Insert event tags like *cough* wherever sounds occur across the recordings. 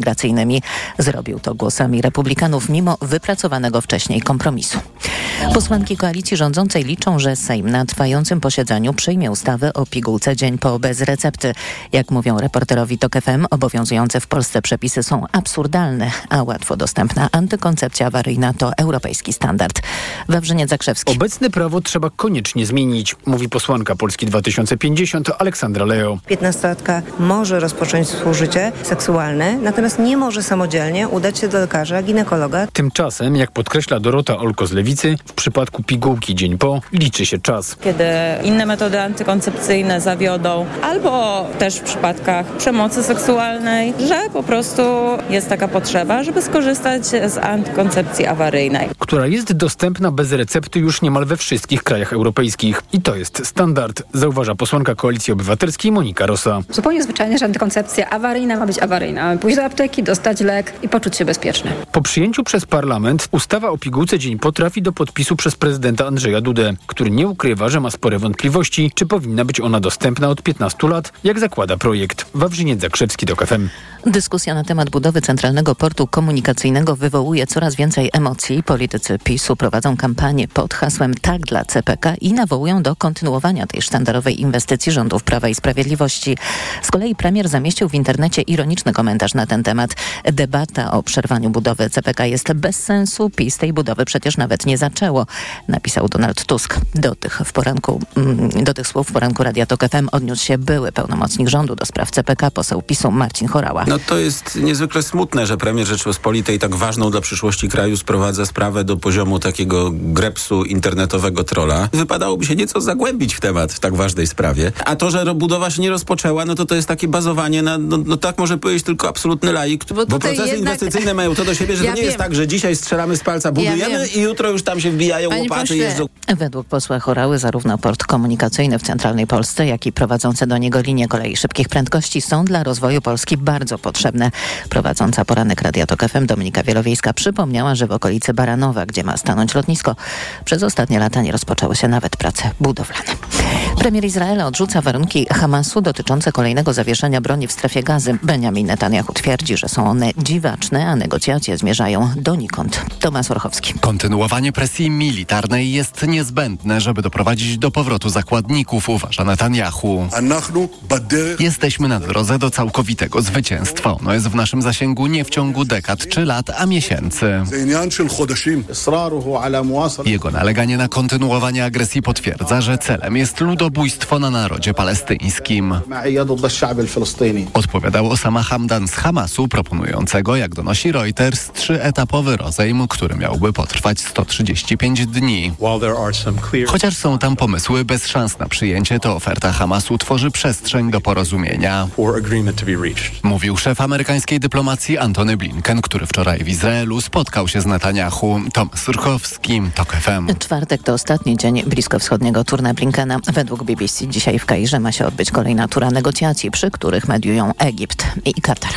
migracyjnymi. Zrobił to głosami republikanów mimo wypracowanego wcześniej kompromisu. Posłanki koalicji rządzącej liczą, że Sejm na trwającym posiedzeniu przyjmie ustawę o pigułce dzień po bez recepty. Jak mówią reporterowi TOK FM, obowiązujące w Polsce przepisy są absurdalne, a łatwo dostępna antykoncepcja awaryjna to europejski standard. Wawrzyniec Zakrzewski. Obecne prawo trzeba koniecznie zmienić, mówi posłanka Polski 2050 Aleksandra Leo. 15-latka może rozpocząć współżycie seksualne, natomiast nie może samodzielnie udać się do lekarza, ginekologa. Tymczasem, jak podkreśla Dorota Olko z Lewicy, w przypadku pigułki dzień po liczy się czas. Kiedy inne metody antykoncepcyjne zawiodą, albo też w przypadkach przemocy seksualnej, że po prostu jest taka potrzeba, żeby skorzystać z antykoncepcji awaryjnej. Która jest dostępna bez recepty już niemal we wszystkich krajach europejskich. I to jest standard, zauważa posłanka Koalicji Obywatelskiej Monika Rosa. Zupełnie zwyczajnie, że antykoncepcja awaryjna ma być awaryjna. Pójść do apteki, dostać lek i poczuć się bezpieczny. Po przyjęciu przez parlament ustawa o pigułce dzień po trafi do podpisu przez prezydenta Andrzeja Dudę, który nie ukrywa, że ma spore wątpliwości, czy powinna być ona dostępna od 15 lat, jak zakłada projekt. Wawrzyniec Zakrzewski do KFM. Dyskusja na temat budowy Centralnego Portu Komunikacyjnego wywołuje coraz więcej emocji. Politycy PiSu prowadzą kampanię pod hasłem Tak dla CPK i nawołują do kontynuowania tej sztandarowej inwestycji rządów Prawa i Sprawiedliwości. Z kolei premier zamieścił w internecie ironiczny komentarz na ten temat. Debata o przerwaniu budowy CPK jest bez sensu. PiS tej budowy przecież nawet nie zaczęło, napisał Donald Tusk. Do tych, w poranku, mm, do tych słów w poranku Radia Tok FM odniósł się były pełnomocnik rządu do spraw CPK, poseł PiSu Marcin Chorała. No to jest niezwykle smutne, że premier Rzeczypospolitej tak ważną dla przyszłości kraju sprowadza sprawę do poziomu takiego grepsu internetowego trola. Wypadałoby się nieco zagłębić w temat w tak ważnej sprawie. A to, że budowa się nie rozpoczęła, no to to jest takie bazowanie na, no, no tak może powiedzieć tylko absolutny bo, bo procesy jednak... inwestycyjne mają to do siebie, że ja to nie wiem. jest tak, że dzisiaj strzelamy z palca, budujemy ja i jutro już tam się wbijają Panie łopaty i jeżdżą. Według posła Chorały zarówno port komunikacyjny w centralnej Polsce, jak i prowadzące do niego linie kolei szybkich prędkości są dla rozwoju Polski bardzo potrzebne. Prowadząca poranek Radia Tok FM Dominika Wielowiejska przypomniała, że w okolicy Baranowa, gdzie ma stanąć lotnisko, przez ostatnie lata nie rozpoczęły się nawet prace budowlane. Premier Izraela odrzuca warunki Hamasu dotyczące kolejnego zawieszenia broni w strefie gazy. Benjamin Netanyahu twierdzi, że są one dziwaczne, a negocjacje zmierzają donikąd. Tomasz Orchowski. Kontynuowanie presji militarnej jest niezbędne, żeby doprowadzić do powrotu zakładników, uważa Netanyahu. Jesteśmy na drodze do całkowitego zwycięstwa. Ono jest w naszym zasięgu nie w ciągu dekad czy lat, a miesięcy. Jego naleganie na kontynuowanie agresji potwierdza, że celem jest ludobójstwo na narodzie palestyńskim. Odpowiadał Osama Hamdan z Hamasu, proponującego, jak donosi Reuters, trzyetapowy rozejm, który miałby potrwać 135 dni. Chociaż są tam pomysły bez szans na przyjęcie, to oferta Hamasu tworzy przestrzeń do porozumienia. Mówił szef amerykańskiej dyplomacji Antony Blinken, który wczoraj w Izraelu spotkał się z Netanyahu. Tom Surkowski, TOK FM. Czwartek to ostatni dzień bliskowschodniego turna Blinkena. Według BBC dzisiaj w Kairze ma się odbyć kolejna tura negocjacji, przy których mediują Egipt i Katar.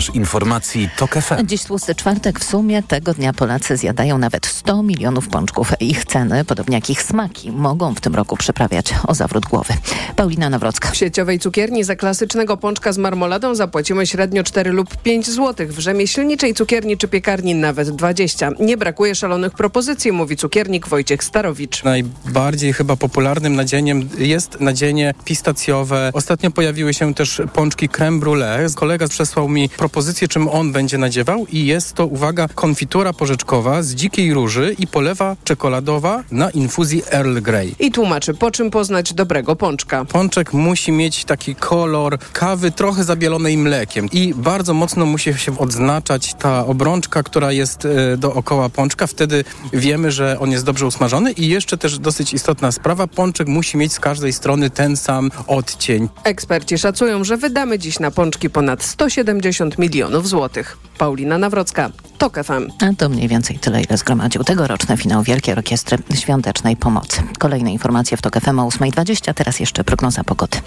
Słuchasz informacji TOK FM. Dziś tłusty czwartek. W sumie tego dnia Polacy zjadają nawet 100 milionów pączków. Ich ceny, podobnie jak ich smaki, mogą w tym roku przyprawiać o zawrót głowy. Paulina Nawrocka. W sieciowej cukierni za klasycznego pączka z marmoladą zapłacimy średnio 4 lub 5 zł. W rzemieślniczej cukierni czy piekarni nawet 20. Nie brakuje szalonych propozycji, mówi cukiernik Wojciech Starowicz. Najbardziej chyba popularnym nadzieniem jest nadzienie pistacjowe. Ostatnio pojawiły się też pączki creme brulee. Kolega przesłał mi propozycję, czym on będzie nadziewał i jest to, uwaga, konfitura porzeczkowa z dzikiej róży i polewa czekoladowa na infuzji Earl Grey. I tłumaczy, po czym poznać dobrego pączka. Pączek musi mieć taki kolor kawy trochę zabielonej mlekiem i bardzo mocno musi się odznaczać ta obrączka, która jest e, dookoła pączka. Wtedy wiemy, że on jest dobrze usmażony i jeszcze też dosyć istotna sprawa, pączek musi mieć z każdej strony ten sam odcień. Eksperci szacują, że wydamy dziś na pączki ponad 170 milionów złotych. Paulina Nawrocka, TOK FM. A to mniej więcej tyle, ile zgromadził tegoroczny finał Wielkiej Orkiestry Świątecznej Pomocy. Kolejne informacje w TOK FM o 8.20, teraz jeszcze prognoza pogody.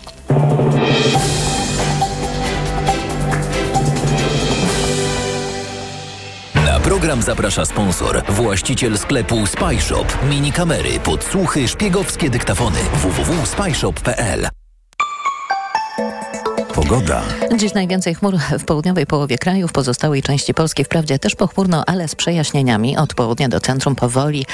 Na program zaprasza sponsor, właściciel sklepu Spyshop. Mini kamery, podsłuchy, szpiegowskie dyktafony. www.spyshop.pl Pogoda. Dziś najwięcej chmur w południowej połowie kraju, w pozostałej części Polski wprawdzie też pochmurno, ale z przejaśnieniami. Od południa do centrum powoli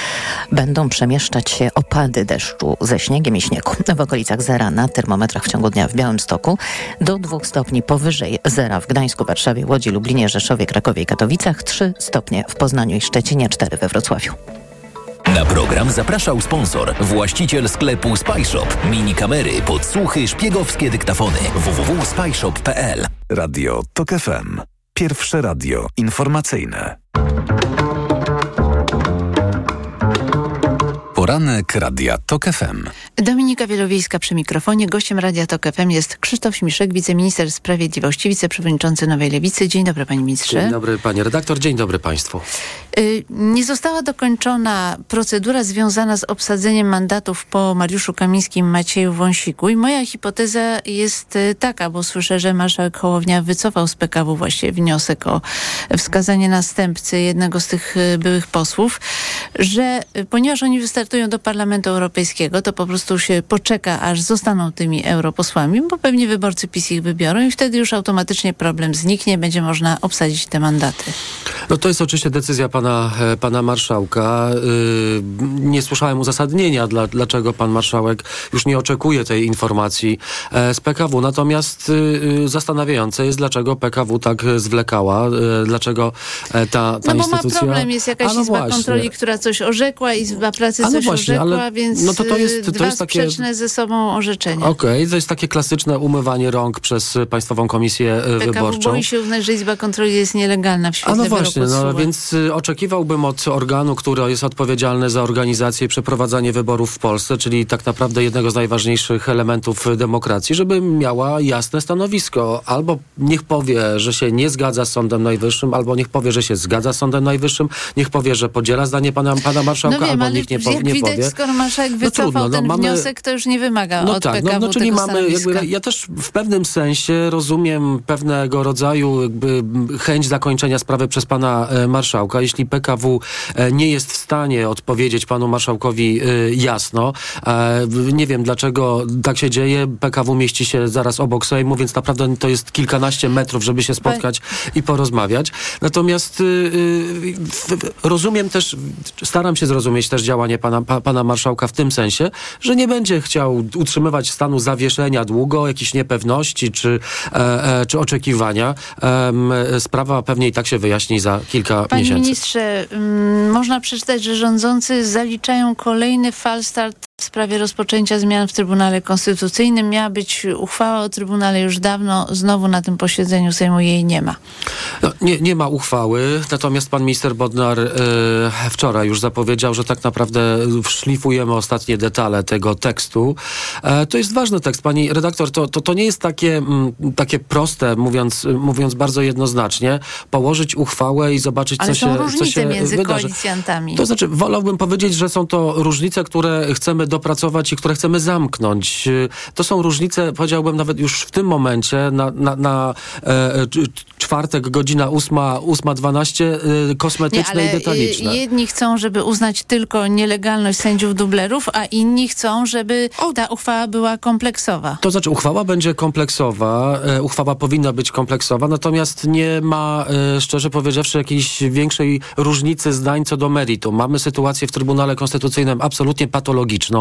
będą przemieszczać się opady deszczu ze śniegiem i śniegu. W okolicach zera na termometrach w ciągu dnia w Białymstoku do dwóch stopni powyżej zera w Gdańsku, Warszawie, Łodzi, Lublinie, Rzeszowie, Krakowie i Katowicach, trzy stopnie w Poznaniu i Szczecinie, cztery we Wrocławiu. Na program zapraszał sponsor, właściciel sklepu Spyshop. Mini kamery, podsłuchy, szpiegowskie dyktafony. www.spyshop.pl Radio TOK FM. Pierwsze radio informacyjne. Poranek Radia TOK FM. Dominika Wielowiejska przy mikrofonie. Gościem Radia TOK FM jest Krzysztof Śmiszek, wiceminister sprawiedliwości, wiceprzewodniczący Nowej Lewicy. Dzień dobry panie ministrze. Dzień dobry panie redaktor, dzień dobry państwu. Y, nie została dokończona procedura związana z obsadzeniem mandatów po Mariuszu Kamińskim, Macieju Wąsiku i moja hipoteza jest y, taka, bo słyszę, że marszałek Hołownia wycofał z PKW właśnie wniosek o wskazanie następcy jednego z tych y, byłych posłów, że ponieważ oni wystartują do Parlamentu Europejskiego, to po prostu się poczeka, aż zostaną tymi europosłami, bo pewnie wyborcy PiS ich wybiorą i wtedy już automatycznie problem zniknie, będzie można obsadzić te mandaty. No to jest oczywiście decyzja pana, e, pana marszałka. Nie słyszałem uzasadnienia, dla, dlaczego pan marszałek już nie oczekuje tej informacji e, z PKW. Natomiast zastanawiające jest, dlaczego PKW tak zwlekała, e, dlaczego ta, ta no bo instytucja... ma problem, jest jakaś no izba właśnie. kontroli, która coś orzekła, izba pracy no coś właśnie, orzekła, ale, więc no to to jest, to dwa jest takie... sprzeczne ze sobą orzeczenia. Okej, okay, to jest takie klasyczne umywanie rąk przez Państwową Komisję PKW Wyborczą. boi się uznać, że izba kontroli jest nielegalna w świetle A no właśnie, no więc y, oczekiwałbym od organu, który jest odpowiedzialny za organizację i przeprowadzanie wyborów w Polsce, czyli tak naprawdę jednego z najważniejszych elementów demokracji, żeby miała jasne stanowisko. Albo niech powie, że się nie zgadza z Sądem Najwyższym, albo niech powie, że się zgadza z Sądem Najwyższym, niech powie, że podziela zdanie pana, pana marszałka, no wiem, albo niech nie, po, nie widać, powie. skoro marszałek wycofał no trudno, no, ten mamy... wniosek, to już nie wymaga no od tak, PKW no, no czyli tego mamy, jakby, ja też w pewnym sensie rozumiem pewnego rodzaju jakby chęć zakończenia sprawy przez pana e, marszałka. Jeśli PKW e, nie jest w stanie odpowiedzieć panu marszałkowi e, jasno, nie wiem dlaczego tak się dzieje. PKW mieści się zaraz obok Sejmu, więc naprawdę to jest kilkanaście metrów, żeby się spotkać i porozmawiać. Natomiast rozumiem też, staram się zrozumieć też działanie pana, pana marszałka w tym sensie, że nie będzie chciał utrzymywać stanu zawieszenia długo, jakiejś niepewności czy, czy oczekiwania. Sprawa pewnie i tak się wyjaśni za kilka Panie miesięcy. Panie ministrze, mm, można przeczytać, że rządzący zaliczają kolejny falstart w sprawie rozpoczęcia zmian w Trybunale Konstytucyjnym. Miała być uchwała o Trybunale już dawno, znowu na tym posiedzeniu Sejmu jej nie ma. No, nie, nie ma uchwały, natomiast pan minister Bodnar e, wczoraj już zapowiedział, że tak naprawdę szlifujemy ostatnie detale tego tekstu. E, to jest ważny tekst, pani redaktor, to, to, to nie jest takie, m, mm, takie proste, mówiąc, mówiąc bardzo jednoznacznie, położyć uchwałę i zobaczyć, Ale co się, różnice co się między wydarzy. koalicjantami. To znaczy, wolałbym powiedzieć, że są to różnice, które chcemy dopracować i które chcemy zamknąć. To są różnice, powiedziałbym nawet już w tym momencie, na, na, na e, czwartek, godzina 8.12, e, kosmetyczne Nie, i detaliczne. Jedni chcą, żeby uznać tylko nielegalność sędziów dublerów, a inni chcą, żeby o. ta uchwała była kompleksowa. To znaczy, uchwała będzie kompleksowa, e, uchwała powinna być kompleksowa, natomiast nie ma, e, szczerze powiedziawszy, jakiejś większej różnicy zdań co do meritum. Mamy sytuację w Trybunale Konstytucyjnym absolutnie patologiczną.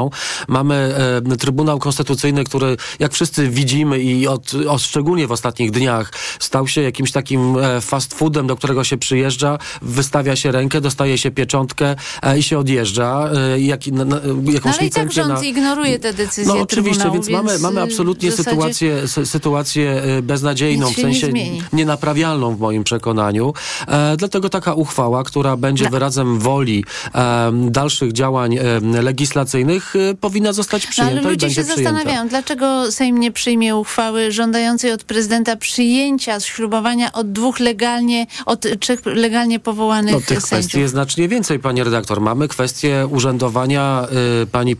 Mamy e, Trybunał Konstytucyjny, który jak wszyscy widzimy i od, od, szczególnie w ostatnich dniach stał się jakimś takim e, fast foodem, do którego się przyjeżdża, wystawia się rękę, dostaje się pieczątkę e, i się odjeżdża. E, jak, na, na, jakąś no, ale i tak rząd na... ignoruje te decyzje No oczywiście, więc, więc mamy, mamy absolutnie sytuację, sy, sytuację e, beznadziejną, w sensie nie nienaprawialną w moim przekonaniu. E, dlatego taka uchwała, która będzie no. wyrazem woli e, dalszych działań legislacyjnych powinna zostać przyjęta no, ale ludzie się przyjęta. zastanawiają, dlaczego Sejm nie przyjmie uchwały żądającej od prezydenta przyjęcia ślubowania od dwóch legalnie, od trzech legalnie powołanych no, tych sędziów. kwestii jest znacznie więcej, pani redaktor. Mamy kwestię urzędowania y, pani y,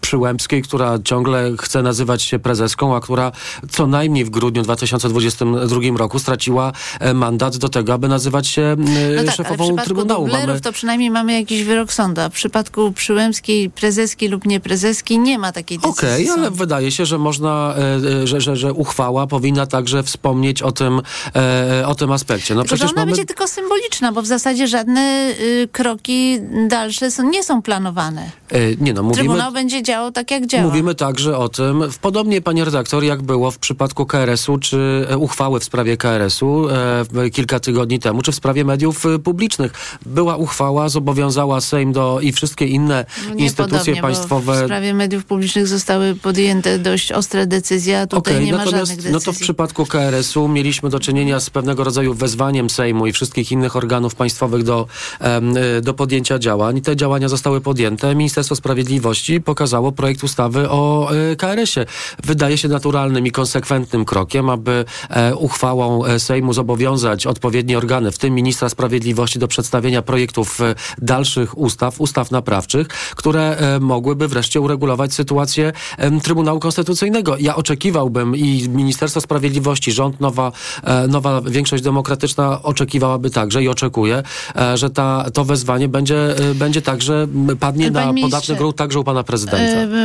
Przyłębskiej, która ciągle chce nazywać się prezeską, a która co najmniej w grudniu 2022 roku straciła y, mandat do tego, aby nazywać się y, no tak, szefową ale w Trybunału. Mamy... to przynajmniej mamy jakiś wyrok sądu, a w przypadku Przyłębskiej, prezeski lub stopnie prezeski. Nie ma takiej decyzji. Okej, okay, ale wydaje się, że można, e, że, że, że uchwała powinna także wspomnieć o tym, e, o tym aspekcie. No Tylko, przecież ona mamy... będzie tylko symboliczna, bo w zasadzie żadne y, kroki dalsze są, nie są planowane. E, nie no, mówimy... Trybunał będzie działał tak, jak działa. Mówimy także o tym, podobnie, panie redaktor, jak było w przypadku KRS-u, czy uchwały w sprawie KRS-u kilka tygodni temu, czy w sprawie mediów publicznych. Była uchwała, zobowiązała Sejm do i wszystkie inne No instytucje państwowe. Bo w sprawie mediów publicznych zostały podjęte dość ostre decyzje, a tutaj Okej, nie ma żadnych decyzji. no to w przypadku KRS-u mieliśmy do czynienia z pewnego rodzaju wezwaniem Sejmu i wszystkich innych organów państwowych do, y, do podjęcia działań. Te działania zostały podjęte. Ministerstwo Sprawiedliwości pokazało projekt ustawy o y, KRS-ie. Wydaje się naturalnym i konsekwentnym krokiem, aby e, uchwałą e, Sejmu zobowiązać odpowiednie organy, w tym ministra sprawiedliwości, do przedstawienia projektów e, dalszych ustaw, ustaw naprawczych, które e, wreszcie uregulować sytuację Trybunału Konstytucyjnego. Ja oczekiwałbym i Ministerstwo Sprawiedliwości, rząd, nowa, e, nowa większość demokratyczna oczekiwałaby także i oczekuje, e, że ta, to wezwanie będzie, e, będzie także padnie Panie na podatny grunt także u pana prezydenta.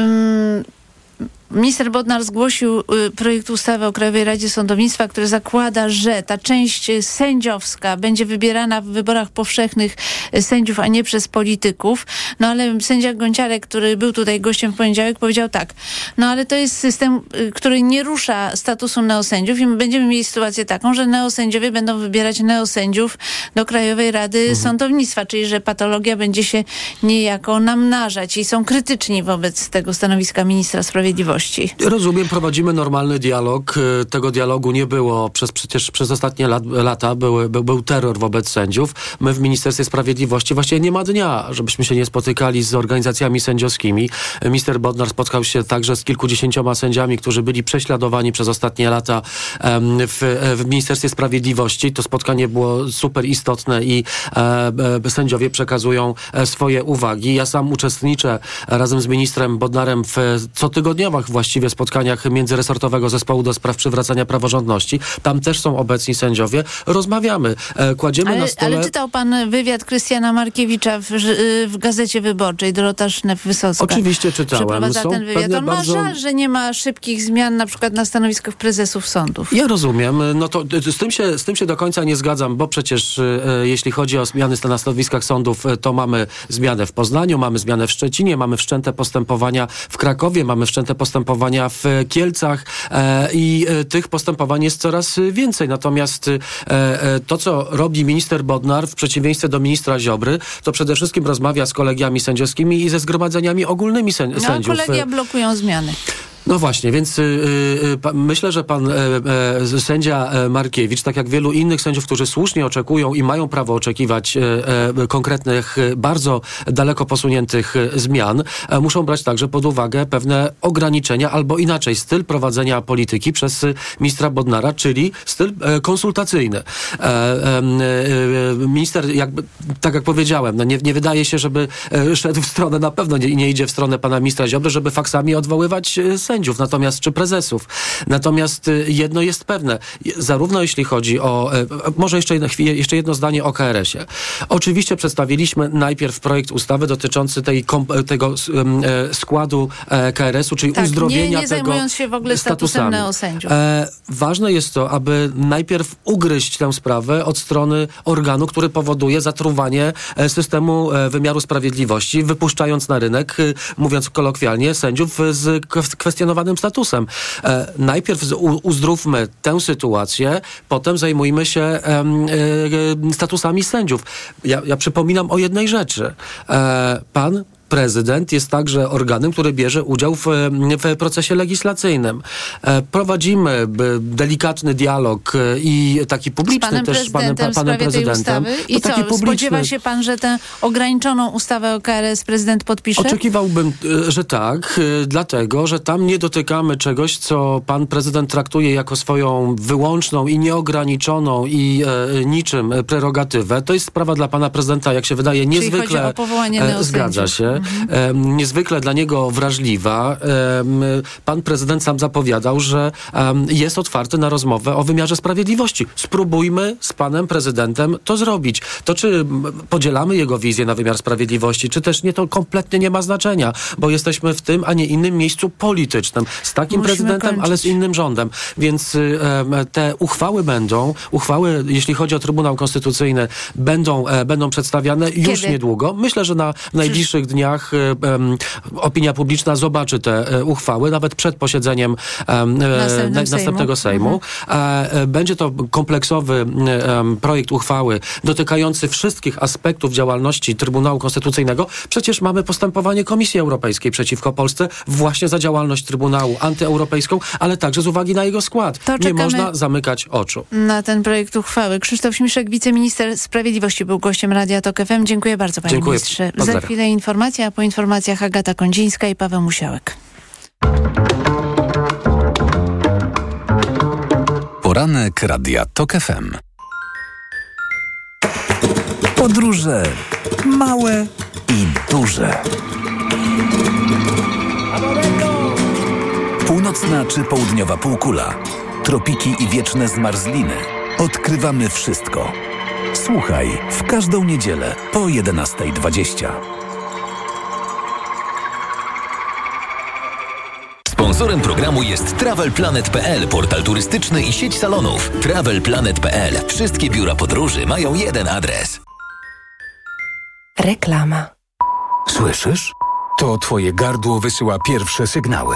Minister Bodnar zgłosił y, projekt ustawy o Krajowej Radzie Sądownictwa, który zakłada, że ta część sędziowska będzie wybierana w wyborach powszechnych y, sędziów, a nie przez polityków. No ale sędzia Gonciarek, który był tutaj gościem w poniedziałek, powiedział tak. No ale to jest system, y, który nie rusza statusu neosędziów i my będziemy mieli sytuację taką, że neosędziowie będą wybierać neosędziów do Krajowej Rady Sądownictwa, czyli że patologia będzie się niejako namnażać i są krytyczni wobec tego stanowiska ministra sprawiedliwości. Rozumiem, prowadzimy normalny dialog. Y, Tego dialogu nie było przez przecież przez ostatnie lat, lata. Były, był, był terror wobec sędziów. My w Ministerstwie Sprawiedliwości właściwie nie ma dnia, żebyśmy się nie spotykali z organizacjami sędziowskimi. Minister Bodnar spotkał się także z kilkudziesięcioma sędziami, którzy byli prześladowani przez ostatnie lata w, w Ministerstwie Sprawiedliwości. To spotkanie było super istotne i e, e, sędziowie przekazują e, swoje uwagi. Ja sam uczestniczę razem z ministrem Bodnarem w cotygodniowych właściwie spotkaniach międzyresortowego zespołu do spraw przywracania praworządności. Tam też są obecni sędziowie. Rozmawiamy, e, kładziemy Ale, na stole... ale czytał pan wywiad Krystiana Markiewicza w, ż- w Gazecie Wyborczej, Dorota Sznep-Wysocka. Oczywiście czytałem. Przeprowadza Są ten wywiad. On ma bardzo- żal, że nie ma szybkich zmian na przykład na stanowiskach prezesów sądów. Ja rozumiem. No to y, z tym, się, z tym się do końca nie zgadzam, bo przecież jeśli chodzi o zmiany na stanowiskach sądów, to mamy zmianę w Poznaniu, mamy zmianę w Szczecinie, mamy wszczęte postępowania w Krakowie, mamy wszczęte postępowania w y, Kielcach e, i y, tych postępowań jest coraz więcej. Natomiast e, to, co robi minister Bodnar w przeciwieństwie do ministra Ziobry, to przede wszystkim rozmawia z kolegiami sędziowskimi i ze zgromadzeniami ogólnymi sęd- No, a sędziów. kolegia blokują zmiany. No właśnie, więc y, y, pa, myślę, że pan e, e, sędzia e, Markiewicz, tak jak wielu innych sędziów, którzy słusznie oczekują i mają prawo oczekiwać konkretnych, bardzo daleko posuniętych zmian, muszą brać także pod uwagę pewne ograniczenia albo inaczej styl prowadzenia polityki przez ministra Bodnara, czyli styl konsultacyjny. Minister, jakby, tak jak powiedziałem, no nie, nie wydaje się, żeby szedł w stronę, na pewno nie, nie idzie w stronę pana ministra Ziobry, żeby faksami odwoływać e, sędziów, natomiast czy prezesów. Natomiast y, jedno jest pewne, zarówno jeśli chodzi o, e, może jeszcze, chwilę, jeszcze jedno zdanie o KRS-ie. Oczywiście przedstawiliśmy najpierw projekt ustawy dotyczący tej, kom, tego e, składu e, KRS-u, czyli Tak, uzdrowienia nie, nie tego zajmując się w ogóle statusem neosędziów. E, ważne jest to, aby najpierw ugryźć tę sprawę od strony organu, który powoduje zatruwanie e, systemu e, wymiaru sprawiedliwości, wypuszczając na rynek, e, mówiąc kolokwialnie, sędziów e, z kw- kwestionowanym statusem. E, najpierw uzdrówmy tę sytuację, potem zajmujmy się e, e, statusami sędziów. Ja, ja przypominam o jednej rzeczy. Pan prezydent jest także organem, który bierze udział w, w procesie legislacyjnym. E, Prowadzimy delikatny dialog e, i taki publiczny panem też z panem, panem prezydentem. No I taki co, publiczny. spodziewa się pan, że tę ograniczoną ustawę o KRS prezydent podpisze? Oczekiwałbym, e, że tak, dlatego, że tam nie dotykamy czegoś, co pan prezydent traktuje jako swoją wyłączną i nieograniczoną i niczym prerogatywę. To jest sprawa dla pana prezydenta, jak się wydaje, niezwykle zgadza się. Mhm. niezwykle dla niego wrażliwa. Pan prezydent sam zapowiadał, że jest otwarty na rozmowę o wymiarze sprawiedliwości. Spróbujmy z panem prezydentem to zrobić. To czy podzielamy jego wizję na wymiar sprawiedliwości, czy też nie, to kompletnie nie ma znaczenia, bo jesteśmy w tym, a nie innym miejscu politycznym. Z takim Musimy prezydentem, kończyć. ale z innym rządem. Więc te uchwały będą, uchwały, jeśli chodzi o Trybunał Konstytucyjny, będą, e, będą przedstawiane Kiedy? już niedługo. Myślę, że na najbliższych dniach e, opinia publiczna zobaczy te e, uchwały, nawet przed posiedzeniem następnego Sejmu. Mhm. Będzie to kompleksowy projekt uchwały dotykający wszystkich aspektów działalności Trybunału Konstytucyjnego. Przecież mamy postępowanie Komisji Europejskiej przeciwko Polsce właśnie za działalność Trybunału antyeuropejską, ale także z uwagi na jego skład. Nie można zamykać oczu. Na ten projekt uchwały. Krzysztof Śmiszek, wiceminister sprawiedliwości był gościem Radia Tok FM. Dziękuję bardzo panie Dziękuję. ministrze. Pozdrawiam. Za chwilę informacja, a po informacjach Agata Kondzińska i Paweł Musiałek. Poranek Radia TOK FM. Podróże małe i duże. Północna czy południowa półkula, tropiki i wieczne zmarzliny. Odkrywamy wszystko. Słuchaj w każdą niedzielę po 11.20. Sponsorem programu jest TravelPlanet.pl, portal turystyczny i sieć salonów. TravelPlanet.pl. Wszystkie biura podróży mają jeden adres. Reklama. Słyszysz? To twoje gardło wysyła pierwsze sygnały.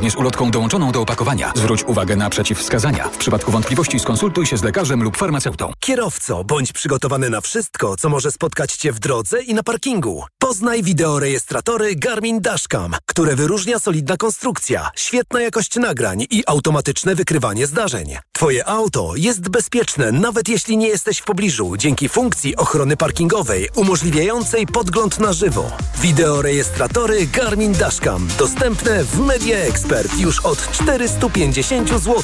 zgodnie z ulotką dołączoną do opakowania. Zwróć uwagę na przeciwwskazania. W przypadku wątpliwości skonsultuj się z lekarzem lub farmaceutą. Kierowco, bądź przygotowany na wszystko, co może spotkać Cię w drodze i na parkingu. Poznaj wideorejestratory Garmin Dashcam, które wyróżnia solidna konstrukcja, świetna jakość nagrań i automatyczne wykrywanie zdarzeń. Twoje auto jest bezpieczne, nawet jeśli nie jesteś w pobliżu, dzięki funkcji ochrony parkingowej umożliwiającej podgląd na żywo. Wideorejestratory Garmin Dashcam dostępne w Media Expert ekspert już od 450 zł.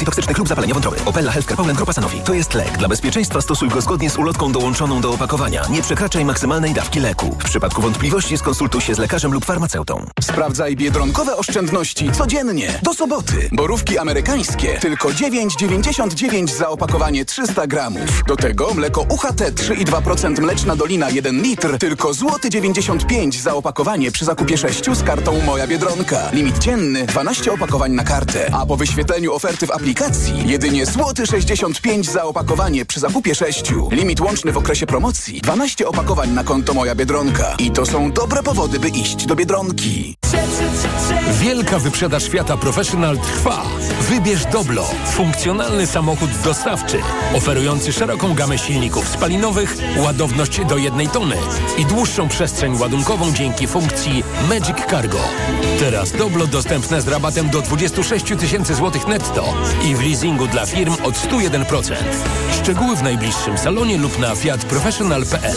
substancji toksycznych lub zapalenia wątroby. Opella Healthcare Poland Grupa Sanofi. To jest lek. Dla bezpieczeństwa stosuj go zgodnie z ulotką dołączoną do opakowania. Nie przekraczaj maksymalnej dawki leku. W przypadku wątpliwości skonsultuj się z lekarzem lub farmaceutą. Sprawdzaj biedronkowe oszczędności codziennie. Do soboty. Borówki amerykańskie. Tylko 9,99 za opakowanie 300 gramów. Do tego mleko UHT 3,2% mleczna dolina 1 litr. Tylko złoty 95 za opakowanie przy zakupie 6 z kartą Moja Biedronka. Limit dzienny 12 opakowań na kartę. A po wyświetleniu oferty w aplikacji jedynie złoty 65 za opakowanie przy zakupie 6. Limit łączny w okresie promocji 12 opakowań na konto Moja Biedronka. I to są dobre powody, by iść do Biedronki. Wielka wyprzedaż Fiata Professional trwa. Wybierz Doblo, funkcjonalny samochód dostawczy, oferujący szeroką gamę silników spalinowych, ładowność do jednej tony i dłuższą przestrzeń ładunkową dzięki funkcji Magic Cargo. Teraz Doblo dostępne z rabatem do 26 tysięcy złotych netto i w leasingu dla firm od 101%. Szczegóły w najbliższym salonie lub na fiatprofessional.pl.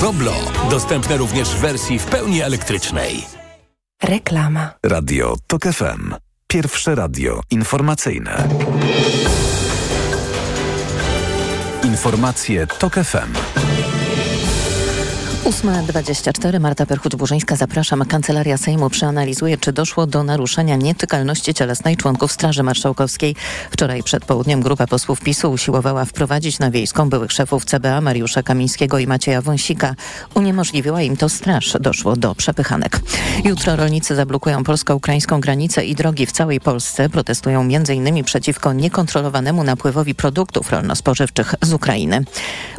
Doblo. Dostępne również w wersji w pełni elektrycznej. Reklama. Radio TOK FM. Pierwsze radio informacyjne. Informacje TOK FM. 8.24 Marta Perchuć-Burzyńska, zapraszam. Kancelaria Sejmu przeanalizuje, czy doszło do naruszenia nietykalności cielesnej członków Straży Marszałkowskiej. Wczoraj przed południem grupa posłów PiSu usiłowała wprowadzić na wiejską byłych szefów CBA Mariusza Kamińskiego i Macieja Wąsika. Uniemożliwiła im to straż. Doszło do przepychanek. Jutro rolnicy zablokują polsko-ukraińską granicę i drogi w całej Polsce. Protestują m.in. przeciwko niekontrolowanemu napływowi produktów rolno-spożywczych z Ukrainy.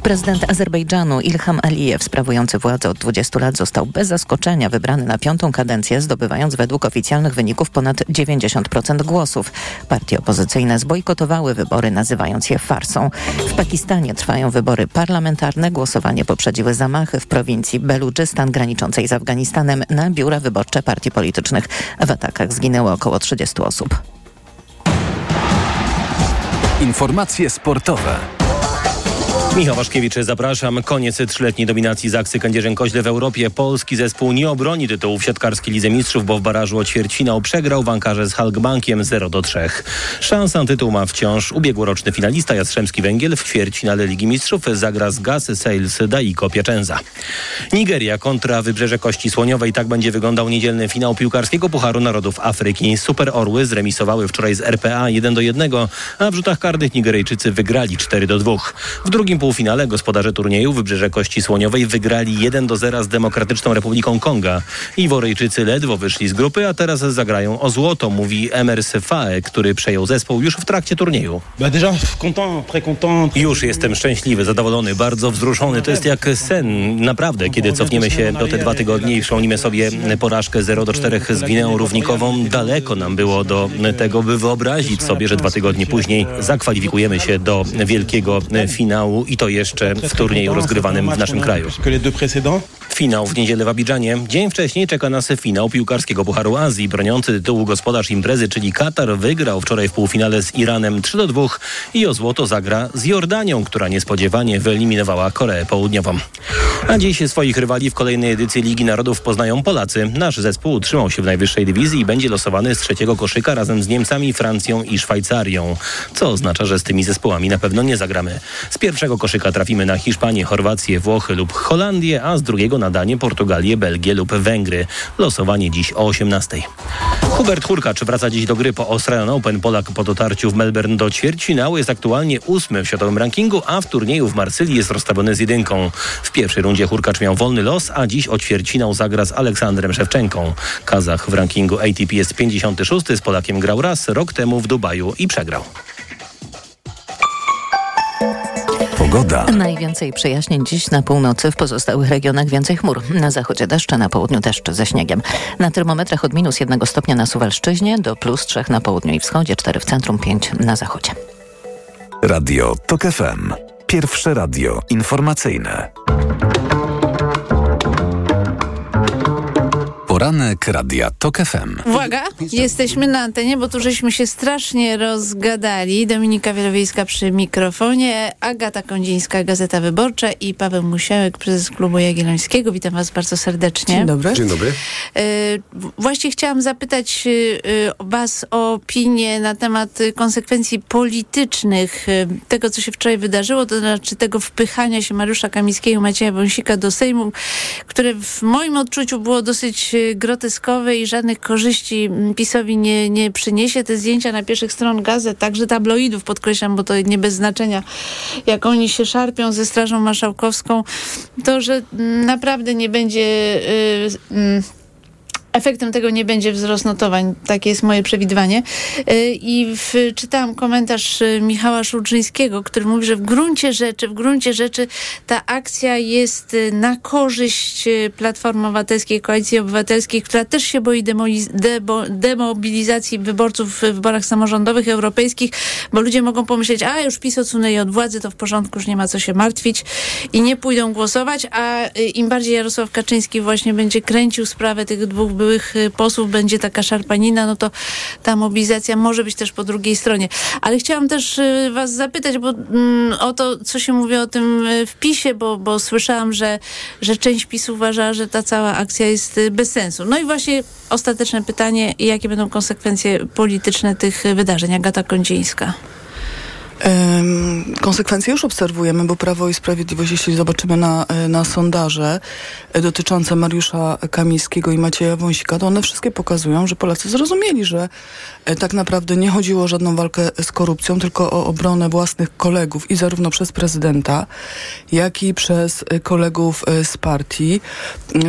Prezydent Azerbejdżanu Ilham Alijew sprawujący władzę od 20 lat został bez zaskoczenia wybrany na piątą kadencję, zdobywając według oficjalnych wyników ponad 90% głosów. Partie opozycyjne zbojkotowały wybory, nazywając je farsą. W Pakistanie trwają wybory parlamentarne. Głosowanie poprzedziły zamachy w prowincji Beludżystan graniczącej z Afganistanem na biura wyborcze partii politycznych. W atakach zginęło około 30 osób. Informacje sportowe. Michał Waszkiewicz, zapraszam. Koniec trzyletniej dominacji Zaksy Kędzierzyn-Koźle w Europie. Polski zespół nie obroni tytułu w siatkarskiej Lidze Mistrzów, bo w barażu o ćwierćfinał przegrał w Ankarze z Halkbankiem 0 do 3. Szansę tytuł ma wciąż ubiegłoroczny finalista Jastrzębski Węgiel. W ćwierćfinale Ligi Mistrzów zagra z Gas Sales Daiko Piacenza. Nigeria kontra Wybrzeże Kości Słoniowej. Tak będzie wyglądał niedzielny finał piłkarskiego Pucharu Narodów Afryki. Super Orły zremisowały wczoraj z RPA 1 do 1, a w rzutach karnych Nigeryjczycy wygrali 4 do 2. W drugim półfinale gospodarze turnieju Wybrzeże Kości Słoniowej wygrali 1 do 0 z Demokratyczną Republiką Konga. Iworyjczycy ledwo wyszli z grupy, a teraz zagrają o złoto, mówi Emers Fae, który przejął zespół już w trakcie turnieju. Już jestem szczęśliwy, zadowolony, bardzo wzruszony. To jest jak sen, naprawdę, kiedy cofniemy się do te dwa tygodnie i przypomnimy sobie porażkę 0 do 4 z Gwineą Równikową. Daleko nam było do tego, by wyobrazić sobie, że dwa tygodnie później zakwalifikujemy się do wielkiego finału i to jeszcze w turnieju rozgrywanym w naszym kraju. Finał w niedzielę w Abidżanie. Dzień wcześniej czeka nas finał piłkarskiego Pucharu Azji. Broniący tytułu gospodarz imprezy, czyli Katar, wygrał wczoraj w półfinale z Iranem 3 do 2 i o złoto zagra z Jordanią, która niespodziewanie wyeliminowała Koreę Południową. A dziś swoich rywali w kolejnej edycji Ligi Narodów poznają Polacy. Nasz zespół utrzymał się w najwyższej dywizji i będzie losowany z trzeciego koszyka razem z Niemcami, Francją i Szwajcarią. Co oznacza, że z tymi zespołami na pewno nie zagramy. Z pierwszego koszyka trafimy na Hiszpanię, Chorwację, Włochy lub Holandię, a z drugiego na Danię, Portugalię, Belgię lub Węgry. Losowanie dziś o 18. Hubert Hurkacz wraca dziś do gry po Australian Open. Polak po dotarciu w Melbourne do ćwierćfinału jest aktualnie ósmy w światowym rankingu, a w turnieju w Marsylii jest rozstawiony z jedynką. W pierwszej rundzie Hurkacz miał wolny los, a dziś o ćwierćfinał zagra z Aleksandrem Szewczenką. Kazach w rankingu ATP jest 56, z Polakiem grał raz rok temu w Dubaju i przegrał. Pogoda. Najwięcej przejaśnień dziś na północy, w pozostałych regionach więcej chmur. Na zachodzie deszcze, na południu deszcz ze śniegiem. Na termometrach od minus jednego stopnia na Suwalszczyźnie do plus trzech na południu i wschodzie, cztery w centrum, pięć na zachodzie. Radio TOK FM. Pierwsze radio informacyjne. Poranek Radia TOK FM. Uwaga, jesteśmy na antenie, bo tu żeśmy się strasznie rozgadali. Dominika Wielowiejska przy mikrofonie, Agata Kondzińska, Gazeta Wyborcza i Paweł Musiałek, prezes Klubu Jagiellońskiego. Witam was bardzo serdecznie. Dzień dobry. Dzień dobry. E, właśnie chciałam zapytać e, was o opinię na temat konsekwencji politycznych tego, co się wczoraj wydarzyło, to znaczy tego wpychania się Mariusza Kamińskiego, Macieja Wąsika do Sejmu, które w moim odczuciu było dosyć groteskowe i żadnych korzyści PiSowi nie, nie przyniesie. Te zdjęcia na pierwszych stron gazet, także tabloidów, podkreślam, bo to nie bez znaczenia, jak oni się szarpią ze Strażą Marszałkowską, to, że naprawdę nie będzie... Yy, yy, Efektem tego nie będzie wzrost notowań. Takie jest moje przewidywanie. I w, czytałam komentarz Michała Szulczyńskiego, który mówi, że w gruncie rzeczy, w gruncie rzeczy ta akcja jest na korzyść Platformy Obywatelskiej, Koalicji Obywatelskiej, która też się boi demo, demobilizacji wyborców w wyborach samorządowych europejskich, bo ludzie mogą pomyśleć, a już PiS odsunęli od władzy, to w porządku, już nie ma co się martwić i nie pójdą głosować, a im bardziej Jarosław Kaczyński właśnie będzie kręcił sprawę tych dwóch byłych y, posłów będzie taka szarpanina, no to ta mobilizacja może być też po drugiej stronie. Ale chciałam też y, was zapytać bo, mm, o to, co się mówi o tym y, wpisie, bo, bo słyszałam, że, że część PiS uważa, że ta cała akcja jest bez sensu. No i właśnie ostateczne pytanie, jakie będą konsekwencje polityczne tych wydarzeń? Agata Kondzińska. Konsekwencje już obserwujemy, bo Prawo i Sprawiedliwość, jeśli zobaczymy na, e, na sondaże e, dotyczące Mariusza Kamińskiego i Macieja Wąsika, to one wszystkie pokazują, że Polacy zrozumieli, że e, tak naprawdę nie chodziło o żadną walkę z korupcją, tylko o obronę własnych kolegów i zarówno przez prezydenta, jak i przez kolegów z partii,